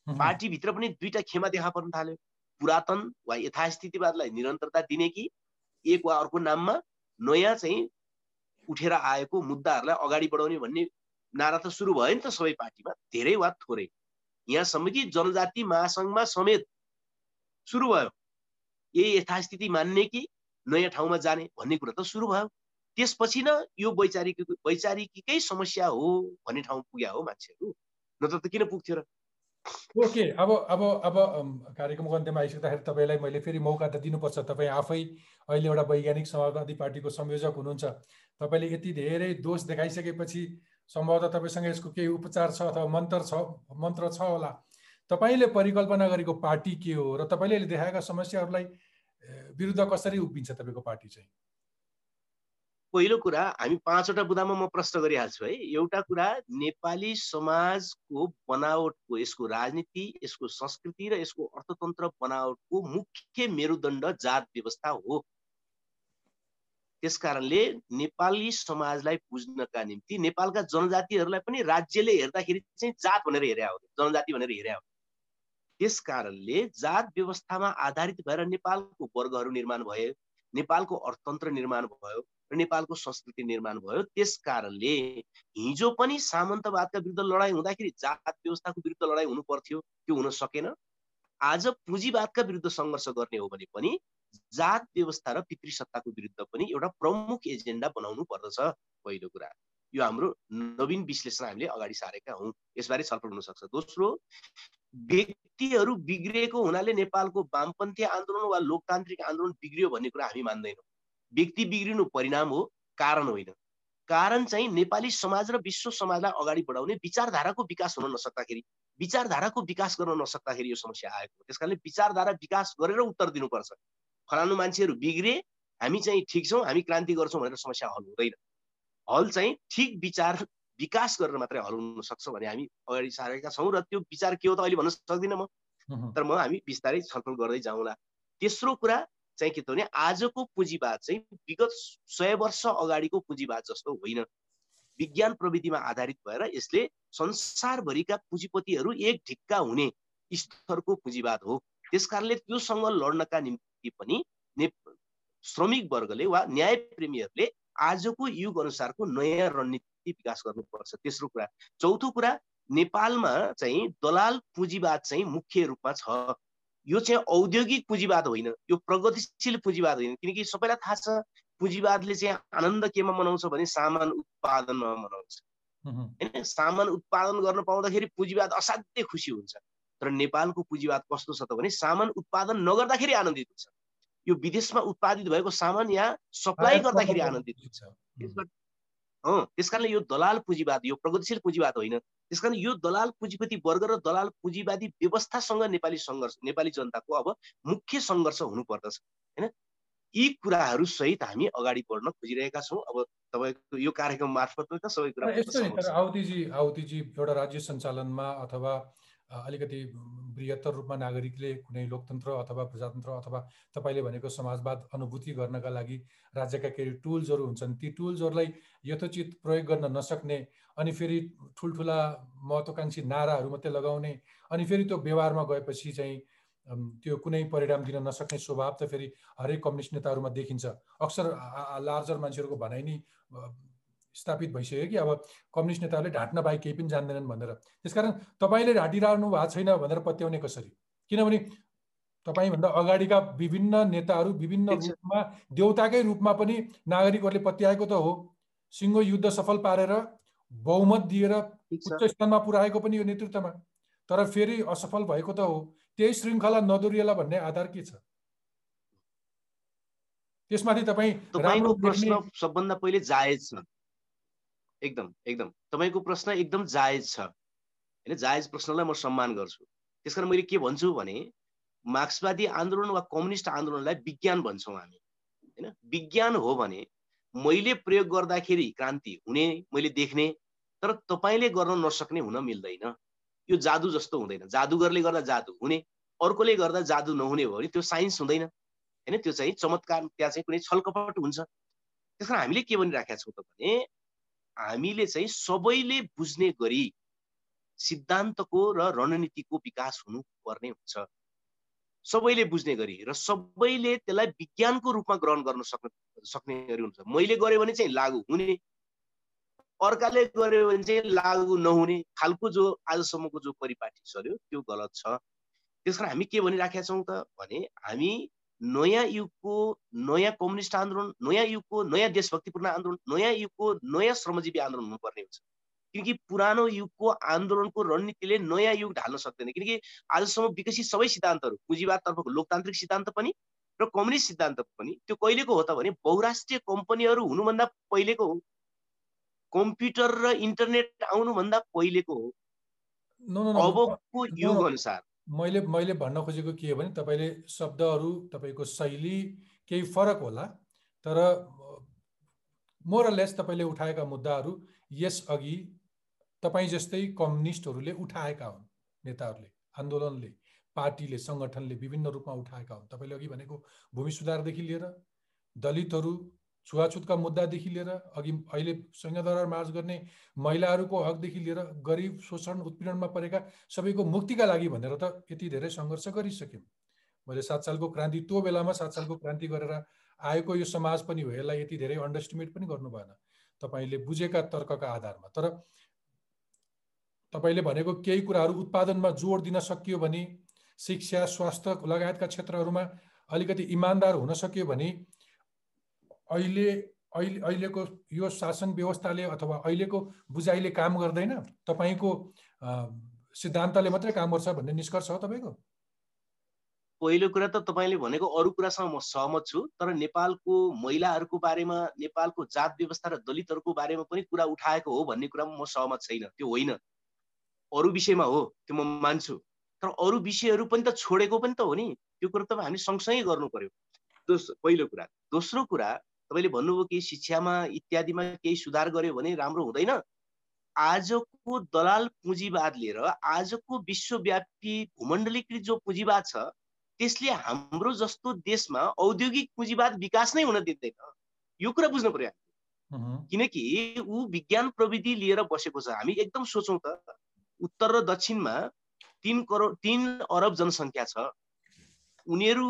पार्टीभित्र पनि दुईटा खेमा देखा पर्न थाल्यो। पुरातन वा यथास्थितिवादलाई निरन्तरता दिने कि एक वा अर्को नाममा नयाँ चाहिँ उठेर आएको मुद्दाहरूलाई अगाडि बढाउने भन्ने नारा त सुरु भयो नि त सबै पार्टीमा धेरै वा थोरै। यहाँसम्म कि जनजाति महासङ्घमा समेत सुरु भयो। यही यथास्थिति मान्ने कि नयाँ ठाउँमा जाने भन्ने कुरा त सुरु भयो। त्यसपछि न यो वैचारिक वैचारिकै समस्या हो भन्ने ठाउँ पुग्या हो मान्छेहरू। नत्र त किन पुग्थ्यो र? ओके अब अब अब कार्यक्रमको अन्त्यमा आइसक्दाखेरि तपाईँलाई मैले फेरि मौका त दिनुपर्छ। तपाईँ आफै अहिले एउटा वैज्ञानिक समाजवादी पार्टीको संयोजक हुनुहुन्छ। तपाईँले यति धेरै दोष देखाइसकेपछि सम्भवतः तपाईँसँग यसको केही उपचार छ अथवा मन्त्र छ मन्त्र छ होला। तपाईँले परिकल्पना गरेको पार्टी के हो र तपाईँले देखाएका समस्याहरूलाई विरुद्ध कसरी उभिन्छ तपाईँको पार्टी चाहिँ? पहिलो कुरा हामी पाँचवटा बुदामा म प्रश्न गरिहाल्छु है। एउटा कुरा नेपाली समाजको बनावटको यसको राजनीति यसको संस्कृति र यसको अर्थतन्त्र बनावटको मुख्य मेरुदण्ड जात व्यवस्था हो। त्यस कारणले नेपाली समाजलाई बुझ्नका निम्ति नेपालका जनजातिहरूलाई पनि राज्यले हेर्दाखेरि चाहिँ जात भनेर हेरे हो जनजाति भनेर हेरे हो त्यस कारणले जात व्यवस्थामा आधारित भएर नेपालको वर्गहरू निर्माण भए नेपालको अर्थतन्त्र निर्माण भयो र नेपालको संस्कृति निर्माण भयो। त्यस कारणले हिजो पनि सामन्तवादका विरुद्ध लडाइँ हुँदाखेरि जात व्यवस्थाको विरुद्ध लडाइँ हुनु पर्थ्यो त्यो हुन सकेन। आज पुँजीवादका विरुद्ध सङ्घर्ष गर्ने हो भने पनि जात व्यवस्था र पितृ सत्ताको विरुद्ध पनि एउटा प्रमुख एजेन्डा बनाउनु पर्दछ पहिलो कुरा। यो हाम्रो नवीन विश्लेषण हामीले अगाडि सारेका हौँ। यसबारे छलफल हुन सक्छ दोस्रो व्यक्तिहरू बिग्रिएको हुनाले नेपालको वामपन्थी आन्दोलन वा लोकतान्त्रिक आन्दोलन बिग्रियो भन्ने कुरा हामी मान्दैनौँ। व्यक्ति बिग्रिनु परिणाम हो कारण होइन। कारण चाहिँ नेपाली समाज र विश्व समाजलाई अगाडि बढाउने विचारधाराको विकास हुन नसक्दाखेरि विचारधाराको विकास गर्न नसक्दाखेरि यो समस्या आएको त्यस कारणले विचारधारा विकास गरेर उत्तर दिनुपर्छ। फलानु मान्छेहरू बिग्रे हामी चाहिँ ठिक छौँ हामी क्रान्ति गर्छौँ भनेर समस्या हल हुँदैन। हल चाहिँ ठिक विचार विकास गरेर मात्रै हराउन सक्छ भने हामी अगाडि सारेका छौँ र त्यो विचार के हो त अहिले भन्न सक्दिनँ म। तर म हामी बिस्तारै छलफल गर्दै जाउँला। तेस्रो कुरा चाहिँ के त भने आजको पुँजीवाद चाहिँ विगत सय वर्ष अगाडिको पुँजीवाद जस्तो होइन। विज्ञान प्रविधिमा आधारित भएर यसले संसारभरिका पुँजीपतिहरू एक ढिक्का हुने स्तरको पुँजीवाद हो। त्यस कारणले त्योसँग लड्नका निम्ति पनि ने श्रमिक वर्गले वा न्याय प्रेमीहरूले आजको युग अनुसारको नयाँ रणनीति विकास गर्नुपर्छ। तेस्रो कुरा चौथो कुरा नेपालमा चाहिँ दलाल पुँजीवाद चाहिँ मुख्य रूपमा छ। यो चाहिँ औद्योगिक पुँजीवाद होइन यो प्रगतिशील पुँजीवाद होइन किनकि सबैलाई थाहा छ पुँजीवादले चाहिँ आनन्द केमा मनाउँछ भने सामान उत्पादनमा मनाउँछ। होइन सामान उत्पादन गर्न पाउँदाखेरि पुँजीवाद असाध्यै खुसी हुन्छ। तर नेपालको पुँजीवाद कस्तो छ त भने सामान उत्पादन नगर्दाखेरि आनन्दित हुन्छ। यो विदेशमा उत्पादित भएको सामान यहाँ सप्लाई गर्दाखेरि आनन्दित हुन्छ। त्यस कारणले यो दलाल पुँजीवाद यो प्रगतिशील पुँजीवाद होइन। त्यस कारण यो दलाल पुँजीपति वर्ग र दलाल पुँजीवादी व्यवस्थासँग नेपाली सङ्घर्ष नेपाली जनताको अब मुख्य सङ्घर्ष हुनुपर्दछ होइन? यी कुराहरू सहित हामी अगाडि बढ्न खोजिरहेका छौँ। अब तपाईँको यो कार्यक्रम मार्फत त सबै कुरा एउटा राज्य सञ्चालनमा अथवा अलिकति बृहत्तर रूपमा नागरिकले कुनै लोकतन्त्र अथवा प्रजातन्त्र अथवा तपाईँले भनेको समाजवाद अनुभूति गर्नका लागि राज्यका केही टुल्सहरू हुन्छन् ती टुल्सहरूलाई यथोचित प्रयोग गर्न नसक्ने अनि फेरि ठुल्ठुला महत्त्वकाङ्क्षी नाराहरू मात्रै लगाउने अनि फेरि त्यो व्यवहारमा गएपछि चाहिँ त्यो कुनै परिणाम दिन नसक्ने स्वभाव त फेरि हरेक कम्युनिस्ट नेताहरूमा देखिन्छ। अक्सर लार्जर मान्छेहरूको भनाइ नै स्थापित भइसक्यो कि अब कम्युनिस्ट नेताहरूले ढाँट्न बाहेक केही पनि जान्दैनन् भनेर। त्यसकारण तपाईँले ढाँटिरहनु भएको छैन भनेर पत्याउने कसरी? किनभने तपाईँभन्दा अगाडिका विभिन्न नेताहरू विभिन्न रूपमा देउताकै रूपमा पनि नागरिकहरूले पत्याएको त हो। सिङ्गो युद्ध सफल पारेर बहुमत दिएर उच्च स्थानमा पुर्याएको पनि यो नेतृत्वमा। तर फेरि असफल भएको त हो। त्यही श्रृङ्खला नदोरिएला भन्ने आधार के छ? त्यसमाथि तपाईँ प्रश्न सबभन्दा पहिले जायज छ। एकदम एकदम। तपाईँको प्रश्न एकदम जायज छ। होइन जायज प्रश्नलाई म सम्मान गर्छु। त्यस कारण मैले के भन्छु भने मार्क्सवादी आन्दोलन वा कम्युनिस्ट आन्दोलनलाई विज्ञान भन्छौँ हामी। होइन विज्ञान हो भने मैले प्रयोग गर्दाखेरि क्रान्ति हुने मैले देख्ने तर तपाईँले गर्न नसक्ने हुन मिल्दैन। यो जादु जस्तो हुँदैन। जादुगरले गर्दा जादु हुने अर्कोले गर्दा जादु नहुने हो भने त्यो साइन्स हुँदैन। होइन त्यो चाहिँ चमत्कार त्यहाँ चाहिँ कुनै छलकपट हुन्छ। त्यस कारण हामीले के भनिराखेका छौँ त भने हामीले चाहिँ सबैले बुझ्ने गरी सिद्धान्तको र रणनीतिको विकास हुनुपर्ने हुन्छ। सबैले बुझ्ने गरी र सबैले त्यसलाई विज्ञानको रूपमा ग्रहण गर्न सक्ने सक्ने गरी हुन्छ। मैले गरेँ भने चाहिँ लागु हुने अर्काले गर्यो भने चाहिँ लागु नहुने खालको जो आजसम्मको जो परिपाटी चल्यो त्यो गलत छ। त्यस कारण हामी के भनिराखेका छौँ त भने हामी नयाँ युगको नयाँ कम्युनिस्ट आन्दोलन नयाँ युगको नयाँ देशभक्तिपूर्ण आन्दोलन नयाँ युगको नयाँ श्रमजीवी आन्दोलन हुनुपर्ने हुन्छ। किनकि पुरानो युगको आन्दोलनको रणनीतिले नयाँ युग ढाल्न सक्दैन। किनकि आजसम्म विकसित सबै सिद्धान्तहरू पुँजीवादतर्फको लोकतान्त्रिक सिद्धान्त पनि र कम्युनिस्ट सिद्धान्त पनि त्यो कहिलेको हो त भने बहुराष्ट्रिय कम्पनीहरू हुनुभन्दा पहिलेको हो। कम्प्युटर र इन्टरनेट आउनुभन्दा पहिलेको हो। अबको युग अनुसार मैले मैले भन्न खोजेको के हो भने तपाईँले शब्दहरू तपाईँको शैली केही फरक होला तर मोरलेस तपाईँले उठाएका मुद्दाहरू यसअघि तपाईँ जस्तै कम्युनिस्टहरूले उठाएका हुन् नेताहरूले आन्दोलनले पार्टीले सङ्गठनले विभिन्न रूपमा उठाएका हुन्। तपाईँले अघि भनेको भूमि सुधारदेखि लिएर दलितहरू छुवाछुतका मुद्दादेखि लिएर अघि अहिले संयदरार मार्च गर्ने महिलाहरूको हकदेखि लिएर गरिब शोषण उत्पीडनमा परेका सबैको मुक्तिका लागि भनेर त यति धेरै सङ्घर्ष गरिसक्यौँ। मैले सात सालको क्रान्ति त्यो बेलामा सात सालको क्रान्ति गरेर आएको यो समाज पनि हो यसलाई यति धेरै अन्डरस्टिमेट पनि गर्नु भएन। तपाईँले बुझेका तर्कका आधारमा। तर तपाईँले भनेको केही कुराहरू उत्पादनमा जोड दिन सकियो भने शिक्षा स्वास्थ्य लगायतका क्षेत्रहरूमा अलिकति इमान्दार हुन सक्यो भने अहिले अहिले अहिलेको यो शासन व्यवस्थाले अथवा अहिलेको बुझाइले काम गर्दैन? तपाईँको सिद्धान्तले मात्रै काम गर्छ भन्ने निष्कर्ष हो तपाईँको? पहिलो कुरा त तपाईँले भनेको अरू कुरासँग म सहमत छु तर नेपालको महिलाहरूको बारेमा नेपालको जात व्यवस्था र दलितहरूको बारेमा पनि कुरा उठाएको हो भन्ने कुरामा म सहमत छैन त्यो होइन। अरू विषयमा हो त्यो म मान्छु। तर अरू विषयहरू पनि त छोडेको पनि त हो नि त्यो कुरो त हामी सँगसँगै गर्नु पर्यो। दोस् पहिलो कुरा। दोस्रो कुरा तपाईँले भन्नुभयो कि शिक्षामा इत्यादिमा केही सुधार गर्यो भने राम्रो हुँदैन। आजको दलाल पुँजीवाद लिएर आजको विश्वव्यापी भूमण्डलीकृत जो पुँजीवाद छ त्यसले हाम्रो जस्तो देशमा औद्योगिक पुँजीवाद विकास नै हुन दिँदैन। यो कुरा बुझ्नु पर्यो किनकि ऊ विज्ञान प्रविधि लिएर बसेको छ। हामी एकदम सोचौँ त उत्तर र दक्षिणमा तिन करोड तिन अरब जनसङ्ख्या छ। उनीहरू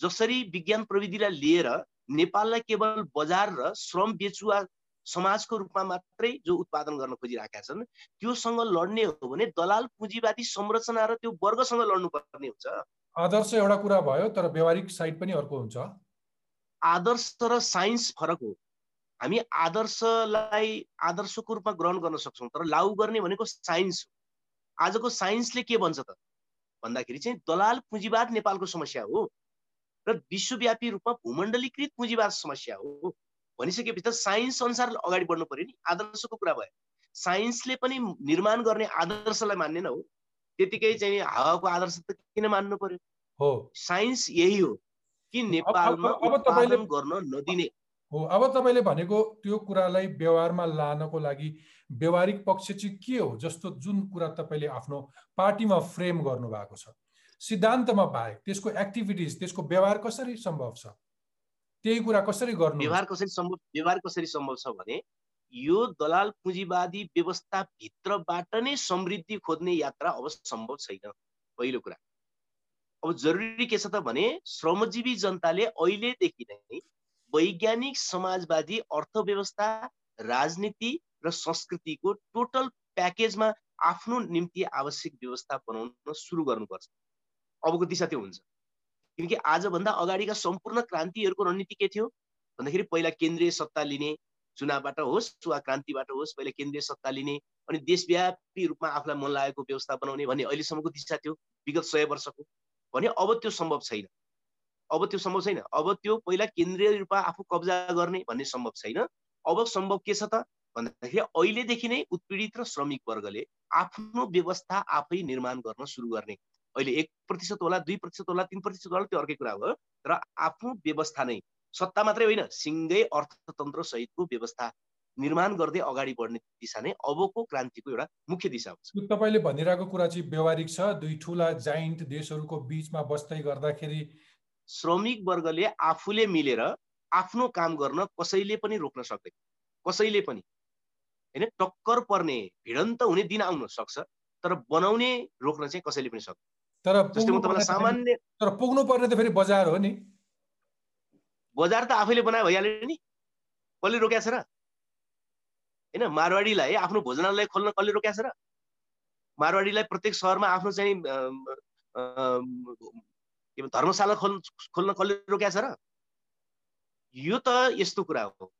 जसरी विज्ञान प्रविधिलाई लिएर नेपाललाई केवल बजार र श्रम बेचुवा समाजको रूपमा मात्रै जो उत्पादन गर्न खोजिरहेका छन् त्योसँग लड्ने हो भने दलाल पुँजीवादी संरचना र त्यो वर्गसँग लड्नु पर्ने हुन्छ। आदर्श एउटा कुरा भयो तर व्यवहारिक साइड पनि अर्को हुन्छ। आदर्श र साइन्स फरक हो। हामी आदर्शलाई आदर्शको रूपमा ग्रहण गर्न सक्छौँ तर लागु गर्ने भनेको साइन्स हो। आजको साइन्सले के भन्छ त? भन्दाखेरि चाहिँ दलाल पुँजीवाद नेपालको समस्या हो। र विश्वव्यापी रूपमा भूमण्डलीकृत पुँजीवाद समस्या हो। भनिसकेपछि त साइन्स अनुसार अगाडि बढ्नु पर्यो नि। आदर्शको कुरा भयो। साइन्सले पनि निर्माण गर्ने आदर्शलाई मान्ने हो। त्यतिकै चाहिँ हावाको आदर्श त किन मान्नु पर्यो? हो। साइन्स यही हो कि नेपालमा उत्पादन गर्न नदिने। हो अब तपाईँले भनेको त्यो कुरालाई व्यवहारमा लानको लागि व्यवहारिक पक्ष चाहिँ के हो? जस्तो जुन कुरा तपाईँले आफ्नो पार्टीमा फ्रेम गर्नु भएको छ। सिद्धान्तमा बाहेक त्यसको एक्टिभिटिज त्यसको व्यवहार कसरी सम्भव छ? त्यही कुरा कसरी गर्नु व्यवहार कसरी सम्भव व्यवहार कसरी सम्भव छ भने यो दलाल पुँजीवादी व्यवस्थाभित्रबाट नै समृद्धि खोज्ने यात्रा अब सम्भव छैन पहिलो कुरा। अब जरुरी के छ त भने श्रमजीवी जनताले अहिलेदेखि नै वैज्ञानिक समाजवादी अर्थव्यवस्था राजनीति र संस्कृतिको टोटल प्याकेजमा आफ्नो निम्ति आवश्यक व्यवस्था बनाउन सुरु गर्नुपर्छ। अबको दिशा त्यो हुन्छ। किनकि आजभन्दा अगाडिका सम्पूर्ण क्रान्तिहरूको रणनीति के थियो? भन्दाखेरि पहिला केन्द्रीय सत्ता लिने चुनावबाट होस् वा क्रान्तिबाट होस् पहिला केन्द्रीय सत्ता लिने अनि देशव्यापी रूपमा आफूलाई मन लागेको व्यवस्था बनाउने भन्ने अहिलेसम्मको दिशा थियो विगत सय वर्षको। भने अब त्यो सम्भव छैन। अब त्यो सम्भव छैन। अब त्यो पहिला केन्द्रीय रूपमा आफू कब्जा गर्ने भन्ने सम्भव छैन। अब सम्भव के छ त? भन्दाखेरि अहिलेदेखि नै उत्पीडित र श्रमिक वर्गले आफ्नो व्यवस्था आफै निर्माण गर्न सुरु गर्ने। अहिले एक प्रतिशत होला दुई प्रतिशत होला तिन प्रतिशत होला त्यो अर्कै कुरा हो। तर आफ्नो व्यवस्था नै सत्ता मात्रै होइन सिङ्गै अर्थतन्त्र सहितको व्यवस्था निर्माण गर्दै अगाडि बढ्ने दिशा नै अबको क्रान्तिको एउटा मुख्य दिशा हुन्छ। तपाईँले भनिरहेको कुरा चाहिँ व्यवहारिक छ। दुई ठुला जाइन्ट देशहरूको बिचमा बस्दै गर्दाखेरि श्रमिक वर्गले आफूले मिलेर आफ्नो काम गर्न कसैले पनि रोक्न सक्दैन। कसैले पनि। होइन टक्कर पर्ने भिडन्त हुने दिन आउन सक्छ तर बनाउने रोक्न चाहिँ कसैले पनि सक्दैन। तर सामान्य तर पुग्नु पर्ने त फेरि बजार हो नि। बजार त आफैले बनायो भइहाल्यो नि। कसले रोक्या छ र? होइन मारवाडीलाई आफ्नो भोजनालय खोल्न कसले रोक्या छ र? मारवाडीलाई प्रत्येक सहरमा आफ्नो चाहिँ के धर्मशाला खोल्न खोल्न कसले रोक्या छ र? यो त यस्तो कुरा हो।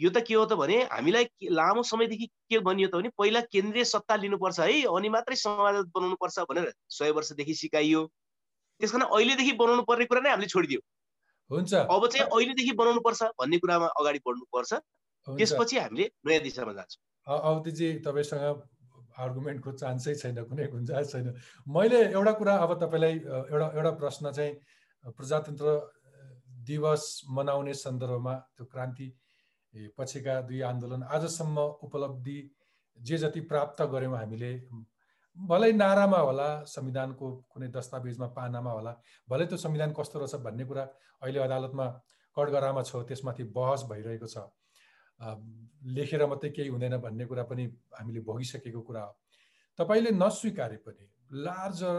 यो त के हो त भने हामीलाई लामो समयदेखि के भनियो त भने पहिला केन्द्रीय सत्ता लिनुपर्छ है अनि मात्रै समाज बनाउनु पर्छ भनेर सय वर्षदेखि सिकाइयो। त्यस कारण अहिलेदेखि बनाउनु पर्ने कुरा नै हामीले छोडिदियो। हुन्छ। अब चाहिँ अहिलेदेखि बनाउनु पर्छ भन्ने कुरामा अगाडि बढ्नुपर्छ। त्यसपछि हामीले नयाँ दिशामा जान्छौँ। अवधिजी तपाईँसँग आर्गुमेन्टको चान्सै छैन कुनै गुन्जाइस छैन। मैले एउटा कुरा अब तपाईँलाई एउटा एउटा प्रश्न चाहिँ प्रजातन्त्र दिवस मनाउने सन्दर्भमा त्यो क्रान्ति पछिका दुई आन्दोलन आजसम्म उपलब्धि जे जति प्राप्त गऱ्यौँ हामीले भलै नारामा होला संविधानको कुनै दस्तावेजमा पानामा होला भलै त्यो संविधान कस्तो रहेछ भन्ने कुरा अहिले अदालतमा कटगरामा छ त्यसमाथि बहस भइरहेको छ। लेखेर मात्रै केही हुँदैन भन्ने कुरा पनि हामीले भोगिसकेको कुरा हो। तपाईँले नस्वीकारे पनि लार्जर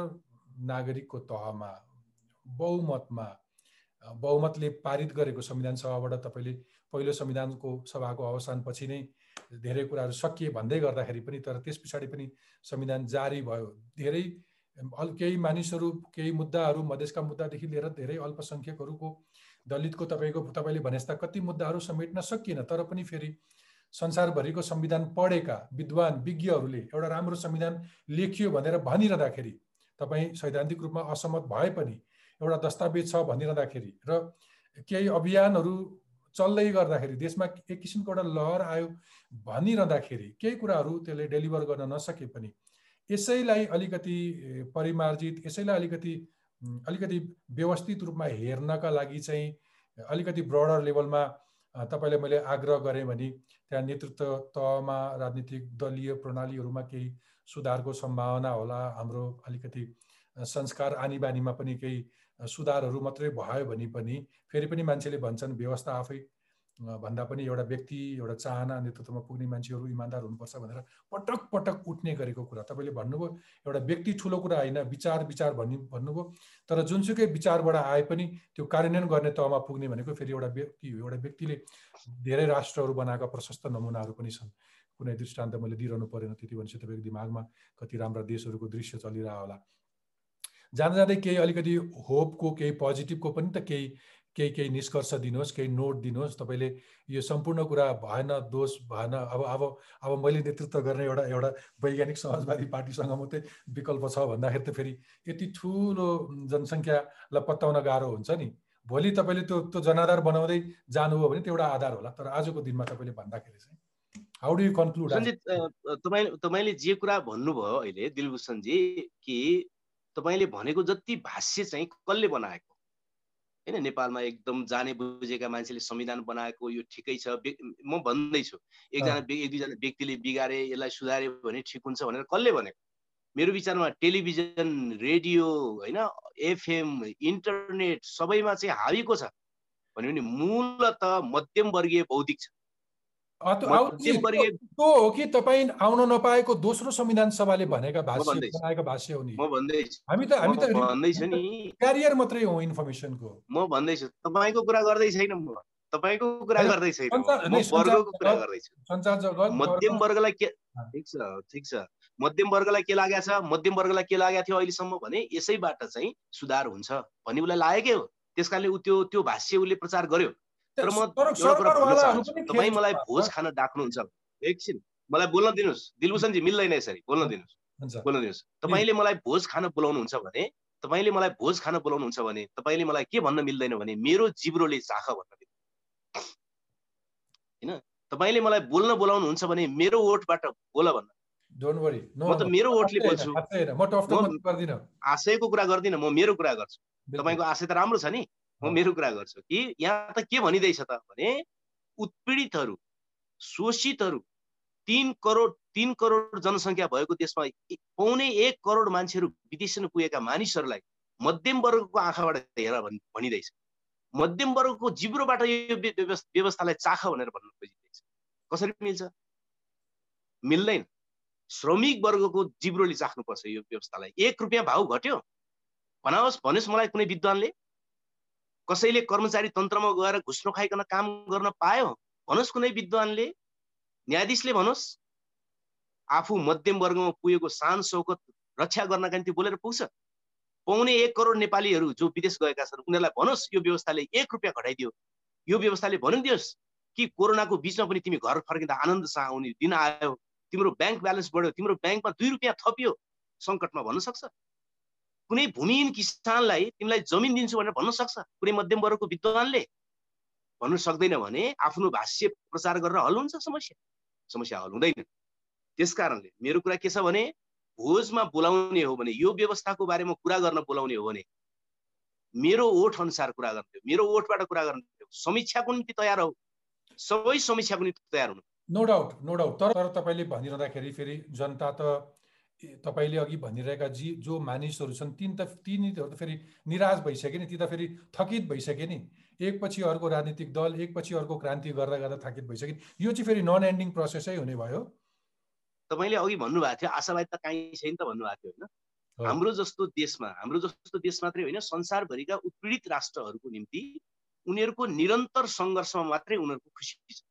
नागरिकको तहमा बहुमतमा बहुमतले पारित गरेको संविधान सभाबाट तपाईँले पहिलो संविधानको सभाको अवसानपछि नै धेरै कुराहरू सकिए भन्दै गर्दाखेरि पनि तर त्यस पछाडि पनि संविधान जारी भयो। धेरै अल केही मानिसहरू केही मुद्दाहरू मधेसका मुद्दादेखि लिएर धेरै अल्पसङ्ख्यकहरूको दलितको तपाईँको तपाईँले भने जस्ता कति मुद्दाहरू समेट्न सकिएन तर पनि फेरि संसारभरिको संविधान पढेका विद्वान विज्ञहरूले एउटा राम्रो संविधान लेखियो भनेर भनिरहँदाखेरि तपाईँ सैद्धान्तिक रूपमा असहमत भए पनि एउटा दस्तावेज छ भनिरहँदाखेरि र केही अभियानहरू चल्दै गर्दाखेरि देशमा एक किसिमको एउटा लहर आयो भनिरहँदाखेरि केही कुराहरू त्यसले डेलिभर गर्न नसके पनि। यसैलाई अलिकति परिमार्जित यसैलाई अलिकति अलिकति व्यवस्थित रूपमा हेर्नका लागि चाहिँ अलिकति ब्रडर लेभलमा तपाईँलाई मैले आग्रह गरेँ भने त्यहाँ नेतृत्व तहमा राजनीतिक दलीय प्रणालीहरूमा केही सुधारको सम्भावना होला हाम्रो अलिकति संस्कार आनी बानीमा पनि केही सुधारहरू मात्रै भयो भने पनि फेरि पनि मान्छेले भन्छन् व्यवस्था आफै भन्दा पनि एउटा व्यक्ति एउटा चाहना नेतृत्वमा पुग्ने मान्छेहरू इमान्दार हुनुपर्छ भनेर पटक पटक उठ्ने गरेको कुरा। तपाईँले भन्नुभयो एउटा व्यक्ति ठुलो कुरा होइन विचार विचार भन्ने भन्नुभयो तर जुनसुकै विचारबाट आए पनि त्यो कार्यान्वयन गर्ने तहमा पुग्ने भनेको फेरि एउटा व्यक्ति हो। एउटा व्यक्तिले धेरै राष्ट्रहरू बनाएका प्रशस्त नमुनाहरू पनि छन्। कुनै दृष्टान्त मैले दिइरहनु परेन त्यति भनेपछि तपाईँको दिमागमा कति राम्रा देशहरूको दृश्य चलिरह होला। जाँदा जाँदै केही अलिकति होपको केही पोजिटिभको पनि त केही केही केही निष्कर्ष दिनुहोस् केही नोट दिनुहोस्। तपाईँले यो सम्पूर्ण कुरा भएन दोष भएन अब अब अब मैले नेतृत्व गर्ने एउटा एउटा वैज्ञानिक समाजवादी पार्टीसँग मात्रै विकल्प छ भन्दाखेरि त फेरि यति ठुलो जनसङ्ख्यालाई पत्याउन गाह्रो हुन्छ नि। भोलि तपाईँले त्यो त्यो जनाधार बनाउँदै जानुभयो भने त्यो एउटा आधार होला। तर आजको दिनमा तपाईँले भन्दाखेरि चाहिँ हाउ डु यु कन्क्लुड तपाईँ तपाईँले जे कुरा भन्नुभयो अहिले दिलभूषणजी कि तपाईँले भनेको जति भाष्य चाहिँ कसले बनाएको? होइन नेपालमा एकदम जाने बुझेका मान्छेले संविधान बनाएको यो ठिकै छ। म भन्दैछु एकजना एक दुईजना व्यक्तिले बिगारे यसलाई सुधार्यो भने ठिक हुन्छ भनेर कसले भनेको? मेरो विचारमा टेलिभिजन रेडियो होइन एफएम इन्टरनेट सबैमा चाहिँ हाविको छ। भन्यो भने मूलत मध्यम वर्गीय बौद्धिक छ। हो कि तपाईँ आउन नपाएको दोस्रो संविधान सभाले भनेका भाष्य बनाएका भाष्य हो नि? हामी त हामी त भन्दैछु नि। क्यारियर मात्रै हो इन्फर्मेसनको। म भन्दैछु तपाईँको कुरा गर्दै छैन म। तपाईँको कुरा गर्दै छैन वर्गको कुरा गर्दैछु। सञ्चार जगत मध्यम वर्गलाई के ठिक छ ठिक छ। मध्यम वर्गलाई के लागेको छ? मध्यम वर्गलाई के लागेको थियो अहिलेसम्म भने यसैबाट चाहिँ सुधार हुन्छ भन्ने उसलाई लागेकै हो। त्यस कारणले ऊ त्यो त्यो भाष्य उसले प्रचार गर्यो। तर म तपाईँ मलाई भोज खान डाक्नुहुन्छ। एकछिन मलाई बोल्न दिनुहोस्। दिलभूषणजी मिल्दैन यसरी। बोल्न दिनुहोस्। बोल्न दिनुहोस्। तपाईँले मलाई भोज खान बोलाउनुहुन्छ भने तपाईँले मलाई भोज खान बोलाउनुहुन्छ भने तपाईँले मलाई के भन्न मिल्दैन भने मेरो जिब्रोले चाख भन्न मिल्दैन होइन? तपाईँले मलाई बोल्न बोलाउनुहुन्छ भने मेरो ओठबाट बोल भन्न। म त मेरो ओठले बोल्छु। आशयको कुरा गर्दिनँ। म मेरो कुरा गर्छु। तपाईँको आशय त राम्रो छ नि। म मेरो कुरा गर्छु कि यहाँ त के भनिँदैछ त भने उत्पीडितहरू शोषितहरू तिन करोड तिन करोड जनसङ्ख्या भएको देशमा पाउने एक करोड मान्छेहरू विदेशमा पुगेका मानिसहरूलाई मध्यम वर्गको आँखाबाट हेर भनिँदैछ। मध्यम वर्गको जिब्रोबाट यो व्यवस्थालाई चाख भनेर भन्न खोजिँदैछ। कसरी मिल्छ? मिल्दैन। श्रमिक वर्गको जिब्रोले चाख्नुपर्छ यो व्यवस्थालाई। एक रुपियाँ भाउ घट्यो। भनाओस् भन्नुहोस् मलाई कुनै विद्वानले। कसैले कर्मचारी तन्त्रमा गएर घुस नखाइकन काम गर्न पायो? भन्नुहोस् कुनै विद्वानले? न्यायाधीशले भनोस् आफू मध्यम वर्गमा पुगेको सान सौकत रक्षा गर्नका निम्ति बोलेर पुग्छ। पाउने एक करोड नेपालीहरू जो विदेश गएका छन् उनीहरूलाई भनोस् यो व्यवस्थाले एक रुपियाँ घटाइदियो। यो व्यवस्थाले भनिदियोस् कि कोरोनाको बिचमा पनि तिमी घर फर्किँदा आनन्दसँग आउने दिन आयो तिम्रो ब्याङ्क ब्यालेन्स बढ्यो तिम्रो ब्याङ्कमा दुई रुपियाँ थपियो। सङ्कटमा भन्न सक्छ? कुनै भूमिहीन किसानलाई तिमीलाई जमिन दिन्छु भनेर भन्न सक्छ? कुनै मध्यम वर्गको विद्वानले? भन्नु सक्दैन भने आफ्नो भाष्य प्रचार गरेर हल हुन्छ समस्या। समस्या हल हुँदैन। त्यस कारणले मेरो कुरा के छ भने भोजमा बोलाउने हो भने यो व्यवस्थाको बारेमा कुरा गर्न बोलाउने हो भने मेरो ओठ अनुसार कुरा गर्ने हो मेरो ओठबाट कुरा गर्ने समीक्षाको निम्ति तयार हो। सबै समीक्षाको निम्ति तयार हुनु। नो डाउट नो डाउट तर तपाईँले भनिरहँदाखेरि फेरि जनता त तपाईँले अघि भनिरहेका जी जो मानिसहरू छन् तिन त तिनीहरू त फेरि निराश भइसक्यो नि ती त फेरि थकित भइसक्यो नि। एकपछि अर्को राजनीतिक दल एकपछि अर्को क्रान्ति गर्दा गर्दा थकित भइसक्यो यो चाहिँ फेरि नन एन्डिङ प्रोसेसै हुने भयो। तपाईँले अघि भन्नुभएको थियो आशावादी त काहीँ छैन त भन्नुभएको थियो होइन? हाम्रो जस्तो देशमा हाम्रो जस्तो देश मात्रै होइन संसारभरिका उत्पीडित राष्ट्रहरूको निम्ति उनीहरूको निरन्तर सङ्घर्षमा मात्रै उनीहरूको खुसी छ।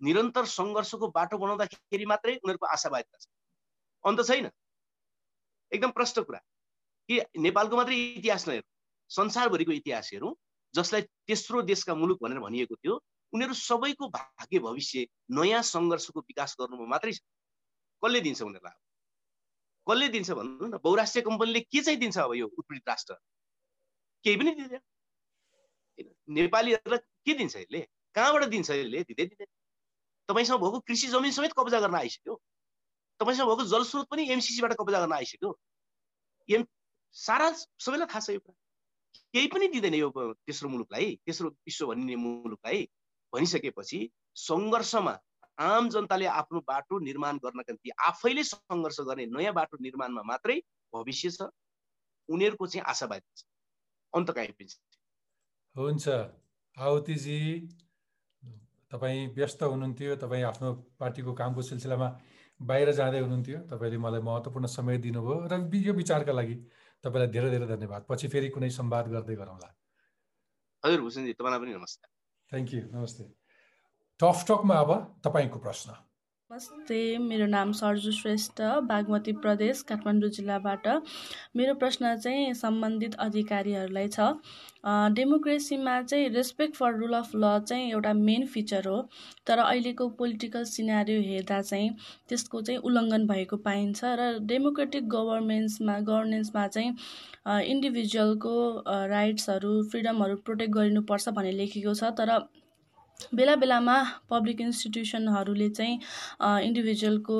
निरन्तर सङ्घर्षको बाटो बनाउँदाखेरि मात्रै उनीहरूको आशावादिता छ अन्त छैन। एकदम प्रष्ट कुरा। कि नेपालको मात्रै इतिहास नहेरौँ संसारभरिको इतिहास हेरौँ जसलाई तेस्रो देशका मुलुक भनेर भनिएको थियो उनीहरू सबैको भाग्य भविष्य नयाँ सङ्घर्षको विकास गर्नुमा मात्रै छ। कसले दिन्छ उनीहरूलाई कसले दिन्छ भन्नु न? बहुराष्ट्रिय कम्पनीले के चाहिँ दिन्छ अब यो उत्पीडित राष्ट्र? केही पनि दिँदैन। नेपालीहरूलाई के दिन्छ यसले? कहाँबाट दिन्छ यसले? दिँदै दिँदैन। तपाईँसँग भएको कृषि जमिन समेत कब्जा गर्न आइसक्यो। तपाईँसँग भएको जलस्रोत पनि एमसिसीबाट कब्जा गर्न आइसक्यो। एम सारा सबैलाई थाहा छ यो कुरा। केही पनि दिँदैन यो तेस्रो मुलुकलाई तेस्रो विश्व भनिने मुलुकलाई भनिसकेपछि सङ्घर्षमा आम जनताले आफ्नो बाटो निर्माण गर्नका निम्ति आफैले सङ्घर्ष गर्ने नयाँ बाटो निर्माणमा मात्रै भविष्य छ। उनीहरूको चाहिँ आशावादी छ। अन्त कहीँ हुन्छ। आवतीजी तपाईँ व्यस्त हुनुहुन्थ्यो। तपाईँ आफ्नो पार्टीको कामको सिलसिलामा बाहिर जाँदै हुनुहुन्थ्यो। तपाईँले मलाई महत्त्वपूर्ण समय दिनुभयो र यो विचारका लागि तपाईँलाई धेरै धेरै धन्यवाद। पछि फेरि कुनै संवाद गर्दै गरौँला। हजुर भूषणजी तपाईँलाई पनि नमस्कार। थ्याङ्क यू नमस्ते। टकमा अब तपाईँको प्रश्न। नमस्ते मेरो नाम सर्जु श्रेष्ठ बागमती प्रदेश काठमाडौँ जिल्लाबाट। मेरो प्रश्न चाहिँ सम्बन्धित अधिकारीहरूलाई छ। डेमोक्रेसीमा चाहिँ रेस्पेक्ट फर रुल अफ ल चाहिँ एउटा मेन फिचर हो तर अहिलेको पोलिटिकल सिनारी हेर्दा चाहिँ त्यसको चाहिँ उल्लङ्घन भएको पाइन्छ र डेमोक्रेटिक गभर्मेन्ट्समा गभर्नेन्समा चाहिँ इन्डिभिजुअलको राइट्सहरू फ्रिडमहरू प्रोटेक्ट गरिनुपर्छ भन्ने लेखेको छ। तर बेला बेलामा पब्लिक इन्स्टिट्युसनहरूले चाहिँ इन्डिभिजुअलको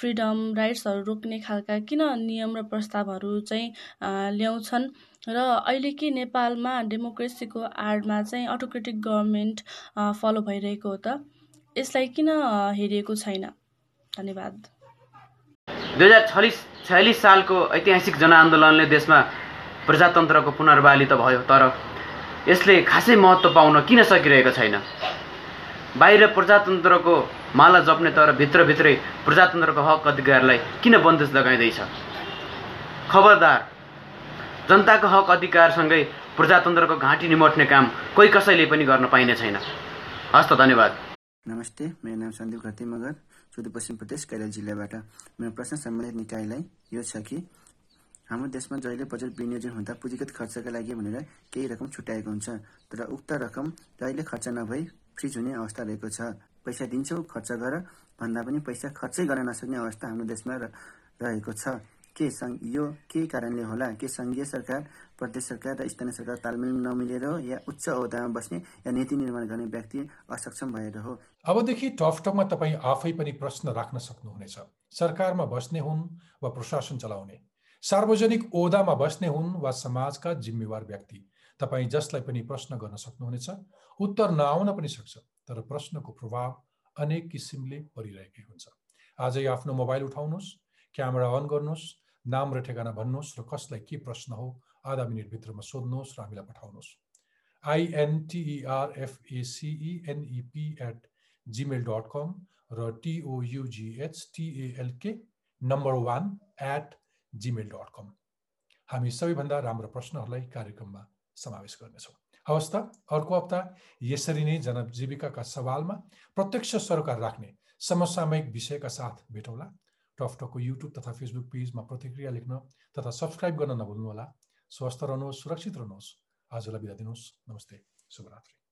फ्रिडम राइट्सहरू रोक्ने खालका किन नियम र प्रस्तावहरू चाहिँ ल्याउँछन्? र अहिले के नेपालमा डेमोक्रेसीको आडमा चाहिँ अटोक्रेटिक गभर्मेन्ट फलो भइरहेको हो त? यसलाई किन हेरिएको छैन? धन्यवाद। दुई हजार छलिस छयालिस सालको ऐतिहासिक जनआन्दोलनले देशमा प्रजातन्त्रको पुनर्बाली त भयो तर यसले खासै महत्त्व पाउन किन सकिरहेको छैन? बाहिर प्रजातन्त्रको माला जप्ने तर भित्रभित्रै प्रजातन्त्रको हक अधिकारलाई किन बन्देज लगाइँदैछ? खबरदार जनताको हक अधिकारसँगै प्रजातन्त्रको घाँटी निमट्ने काम कोही कसैले पनि गर्न पाइने छैन। हस् त धन्यवाद। नमस्ते मेरो नाम सन्दीप घती सुदूरपश्चिम प्रदेश कैलाली जिल्लाबाट मेरो प्रश्न सम्बन्धित निकायलाई यो छ कि हाम्रो देशमा जहिले बजेट विनियोजन हुँदा पुँजीगत खर्चका लागि भनेर केही रकम छुट्याएको हुन्छ तर उक्त रकम जहिले खर्च नभई फ्रिज हुने अवस्था रहेको छ। पैसा दिन्छौ खर्च गर भन्दा पनि पैसा खर्चै गर्न नसक्ने अवस्था हाम्रो देशमा रहेको छ। के यो के कारणले होला? के सङ्घीय सरकार प्रदेश सरकार र स्थानीय सरकार तालमेल नमिलेर हो या उच्च अवधामा बस्ने या नीति निर्माण गर्ने व्यक्ति असक्षम भएर हो? अबदेखि टकटकमा तपाईँ आफै पनि प्रश्न राख्न सक्नुहुनेछ। सरकारमा बस्ने हुन् वा प्रशासन चलाउने। सार्वजनिक ओदामा बस्ने हुन् वा समाजका जिम्मेवार व्यक्ति? तपाईँ जसलाई पनि प्रश्न गर्न सक्नुहुनेछ उत्तर नआउन पनि सक्छ तर प्रश्नको प्रभाव अनेक किसिमले परिरहेकै हुन्छ। आजै आफ्नो मोबाइल उठाउनुहोस् क्यामेरा अन गर्नुहोस् नाम र ठेगाना भन्नुहोस् र कसलाई के प्रश्न हो आधा मिनटभित्रमा सोध्नुहोस् र हामीलाई पठाउनुहोस्। आइएनटिइआरएफएसिइएनइपी एट जिमेल डट कम र टिओयुजिएच टिएएलके number one at Gmail dot कम हामी सबैभन्दा राम्रो प्रश्नहरूलाई कार्यक्रममा समावेश गर्नेछौँ। हवस् त अर्को हप्ता यसरी नै जनजीविकाका सवालमा प्रत्यक्ष सरोकार राख्ने समसामयिक विषयका साथ भेटौँला। टफटकको युट्युब तथा फेसबुक पेजमा प्रतिक्रिया लेख्न तथा सब्सक्राइब गर्न नभुल्नुहोला। स्वस्थ रहनुहोस् सुरक्षित रहनुहोस्। आजलाई बिदा दिनुहोस्। नमस्ते शुभरात्रि।